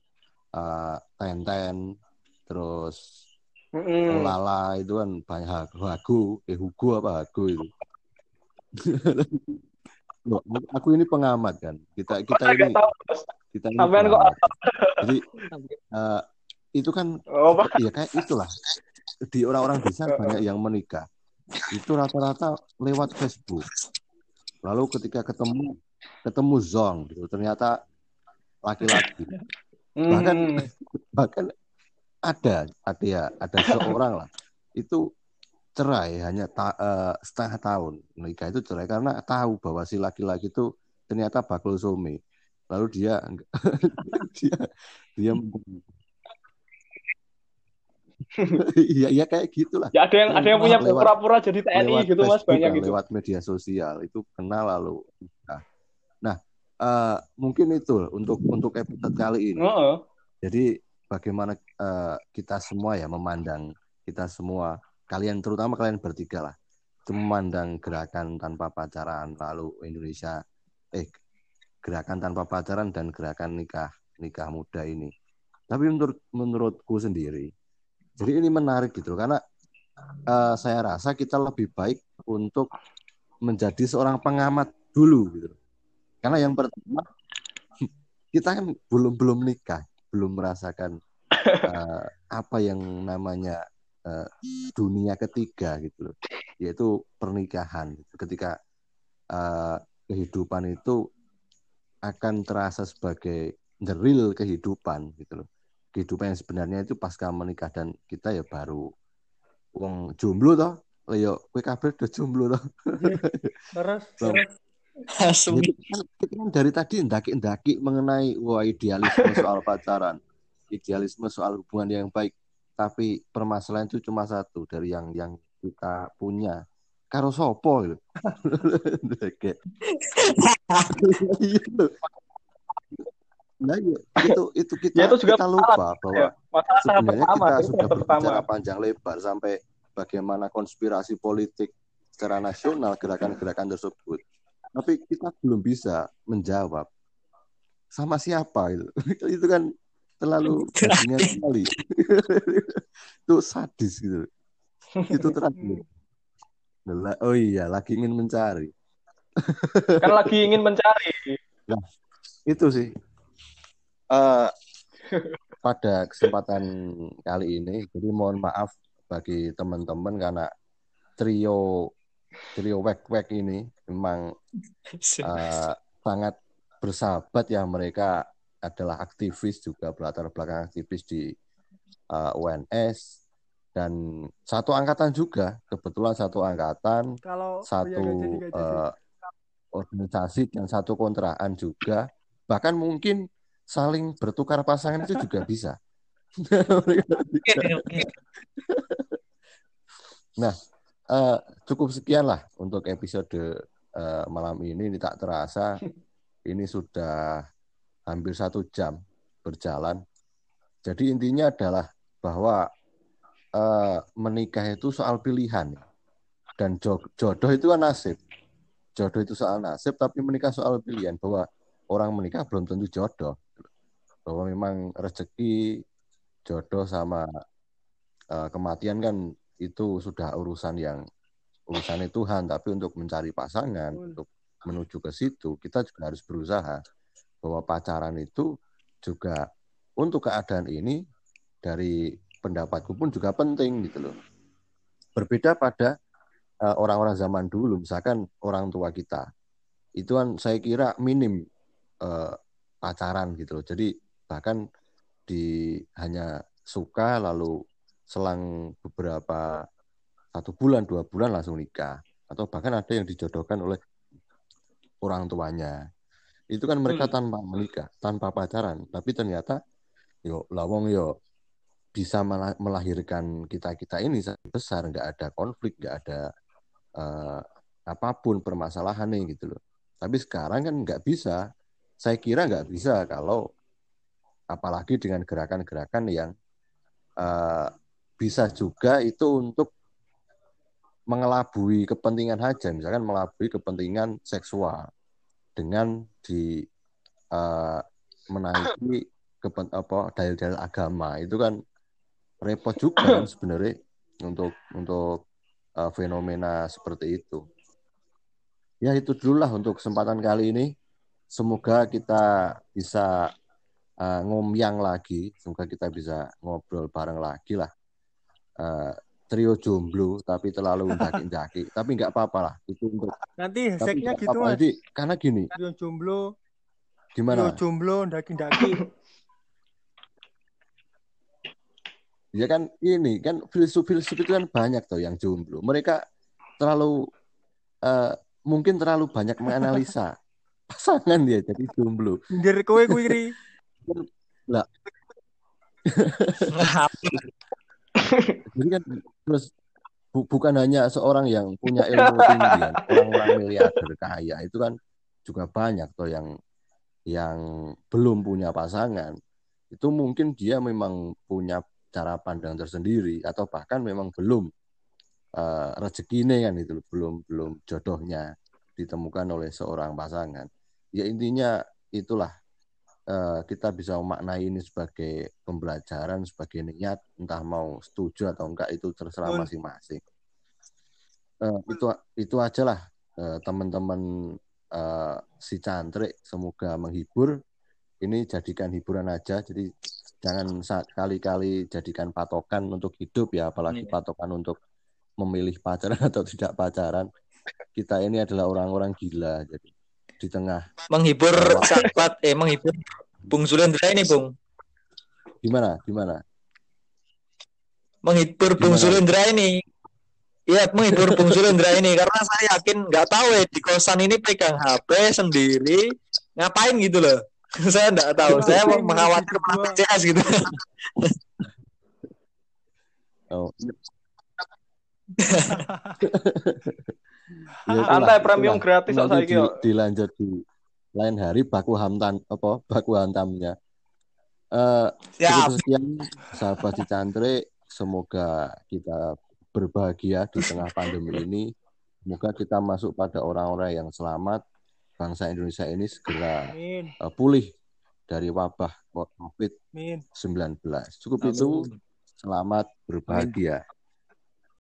uh, Tenten terus mm. Lala itu kan banyak lagu eh Hugo apa Hago itu. Loh, aku ini pengamat kan. Kita kita ini kita ini pengamat. jadi uh, itu kan oh, ya kayak itulah. Di orang-orang desa banyak yang menikah itu rata-rata lewat Facebook. Lalu ketika ketemu ketemu zong gitu. Ternyata laki-laki. Bahkan hmm. bahkan ada ada ya ada seorang lah. Itu cerai hanya ta, uh, setengah tahun. Nikah itu cerai karena tahu bahwa si laki-laki itu ternyata bakul some lalu dia dia dia Iya, iya kayak gitulah. Ya ada yang ada yang punya pura-pura jadi TNI gitu Mas banyak gitu. Lewat media sosial itu kenal lalu. Nah, nah uh, mungkin itu untuk untuk episode kali ini. Uh -uh. Jadi bagaimana uh, kita semua ya memandang kita semua kalian terutama kalian bertiga lah itu memandang gerakan tanpa pacaran lalu Indonesia eh gerakan tanpa pacaran dan gerakan nikah nikah muda ini. Tapi menurut menurutku sendiri jadi ini menarik gitu karena uh, saya rasa kita lebih baik untuk menjadi seorang pengamat dulu gitu. Karena yang pertama kita kan belum belum nikah, belum merasakan uh, apa yang namanya uh, dunia ketiga gitu loh, yaitu pernikahan. Gitu. Ketika uh, kehidupan itu akan terasa sebagai the real kehidupan gitu loh. Kehidupan yang sebenarnya itu pasca menikah dan kita ya baru uang jomblo toh. Leo, kue kabar udah jomblo toh. Terus, terus kan dari tadi ndaki-ndaki mengenai wah idealisme soal pacaran, idealisme soal hubungan yang baik. Tapi permasalahan itu cuma satu dari yang yang kita punya. Karo sopo gitu. Nah, ya, itu itu kita, ya, itu juga kita lupa bahwa ya, sebenarnya pertama, kita sudah berbicara panjang lebar sampai bagaimana konspirasi politik secara nasional gerakan-gerakan tersebut tapi kita belum bisa menjawab sama siapa itu itu kan terlalu jadinya sekali itu sadis gitu itu terakhir. Oh iya, lagi ingin mencari. Kan lagi ingin mencari. Itu sih. Eh pada kesempatan kali ini, jadi mohon maaf bagi teman-teman karena trio trio wek-wek ini memang eh, sangat bersahabat ya. Mereka adalah aktivis juga berlatar belakang aktivis di eh, UNS dan satu angkatan juga kebetulan satu angkatan Kalau satu jadi, nggak jadi. eh, organisasi dan satu kontraan juga. Bahkan mungkin saling bertukar pasangan itu juga bisa. Eh, cukup sekian lah untuk episode eh, malam ini. Ini tak terasa ini sudah hampir satu jam berjalan. Jadi intinya adalah bahwa eh, menikah itu soal pilihan. Dan jo- jodoh itu kan nasib. Jodoh itu soal nasib tapi menikah soal pilihan. Bahwa orang menikah belum tentu jodoh bahwa memang rezeki jodoh sama eh, kematian kan itu sudah urusan yang urusannya Tuhan. Tapi untuk mencari pasangan Betul. untuk menuju ke situ kita juga harus berusaha bahwa pacaran itu juga untuk keadaan ini dari pendapatku pun juga penting gitu loh. Berbeda pada eh, orang-orang zaman dulu misalkan orang tua kita. Itu kan saya kira minim eh, pacaran gitu loh. Jadi bahkan di hanya suka lalu selang beberapa satu bulan dua bulan langsung nikah. Atau bahkan ada yang dijodohkan oleh orang tuanya. Itu kan mereka tanpa menikah tanpa pacaran. Tapi ternyata yo lawong yo bisa mela- melahirkan kita kita ini besar. Nggak ada konflik nggak ada eh, apa pun permasalahan nih gitu loh. Tapi sekarang kan nggak bisa. Saya kira nggak bisa kalau apalagi dengan gerakan-gerakan yang eh, bisa juga itu untuk mengelabui kepentingan haja, misalkan mengelabui kepentingan seksual dengan di eh, menaiki kepen, apa dalil-dalil agama itu kan repot juga kan sebenarnya untuk untuk eh, fenomena seperti itu. Ya itu dulu lah untuk kesempatan kali ini. Semoga kita bisa eh, ngomyang lagi, semoga kita bisa ngobrol bareng lagi lah. Eh, trio jomblo tapi terlalu daki-daki tapi nggak apa-apa lah itu untuk Nanti hashtagnya nggak gitu apa-apa. mas. Jadi, karena gini Trio jomblo, trio gimana jomblo, daki-daki. ya kan ini kan filsuf-filsuf itu kan banyak tuh yang jomblo mereka terlalu eh, mungkin terlalu banyak menganalisa pasangan dia jadi jomblo Nyindir kowe kuwi. Jadi kan terus bu- bukan hanya seorang yang punya ilmu tinggi kan orang-orang miliarder kaya itu kan juga banyak tuh yang yang belum punya pasangan. Itu mungkin dia memang punya cara pandang tersendiri atau bahkan memang belum eh, rezekinya kan itu belum belum jodohnya ditemukan oleh seorang pasangan. Ya intinya itulah kita bisa memaknai ini sebagai pembelajaran sebagai niat entah mau setuju atau enggak itu terserah masing-masing. Eh, itu itu aja lah eh, teman-teman eh, si cantrik semoga menghibur. Ini jadikan hiburan aja jadi jangan kali-kali jadikan patokan untuk hidup ya apalagi Iya. patokan untuk memilih pacaran atau tidak pacaran. Kita ini adalah orang-orang gila jadi di tengah menghibur sahabat eh menghibur Bung Sulendra ini Bung gimana gimana menghibur Bung Gimana? Sulendra ini Iya, menghibur Bung Sulendra ini karena saya yakin nggak tahu ya di kosan ini pegang HP sendiri ngapain gitu loh. saya nggak tahu. saya mengkhawatir ngurusin malah gua? PCS gitu. oh Ya, itulah, Santai premium gratis kok saiki di- dilanjut di lain hari baku hamtan apa baku hantamnya. Eh Siap. cukup sekian sahabat si cantrik semoga kita berbahagia di tengah pandemi ini. Semoga kita masuk pada orang-orang yang selamat bangsa Indonesia ini segera Amin. eh, pulih dari wabah COVID-19 Amin. cukup itu. Selamat berbahagia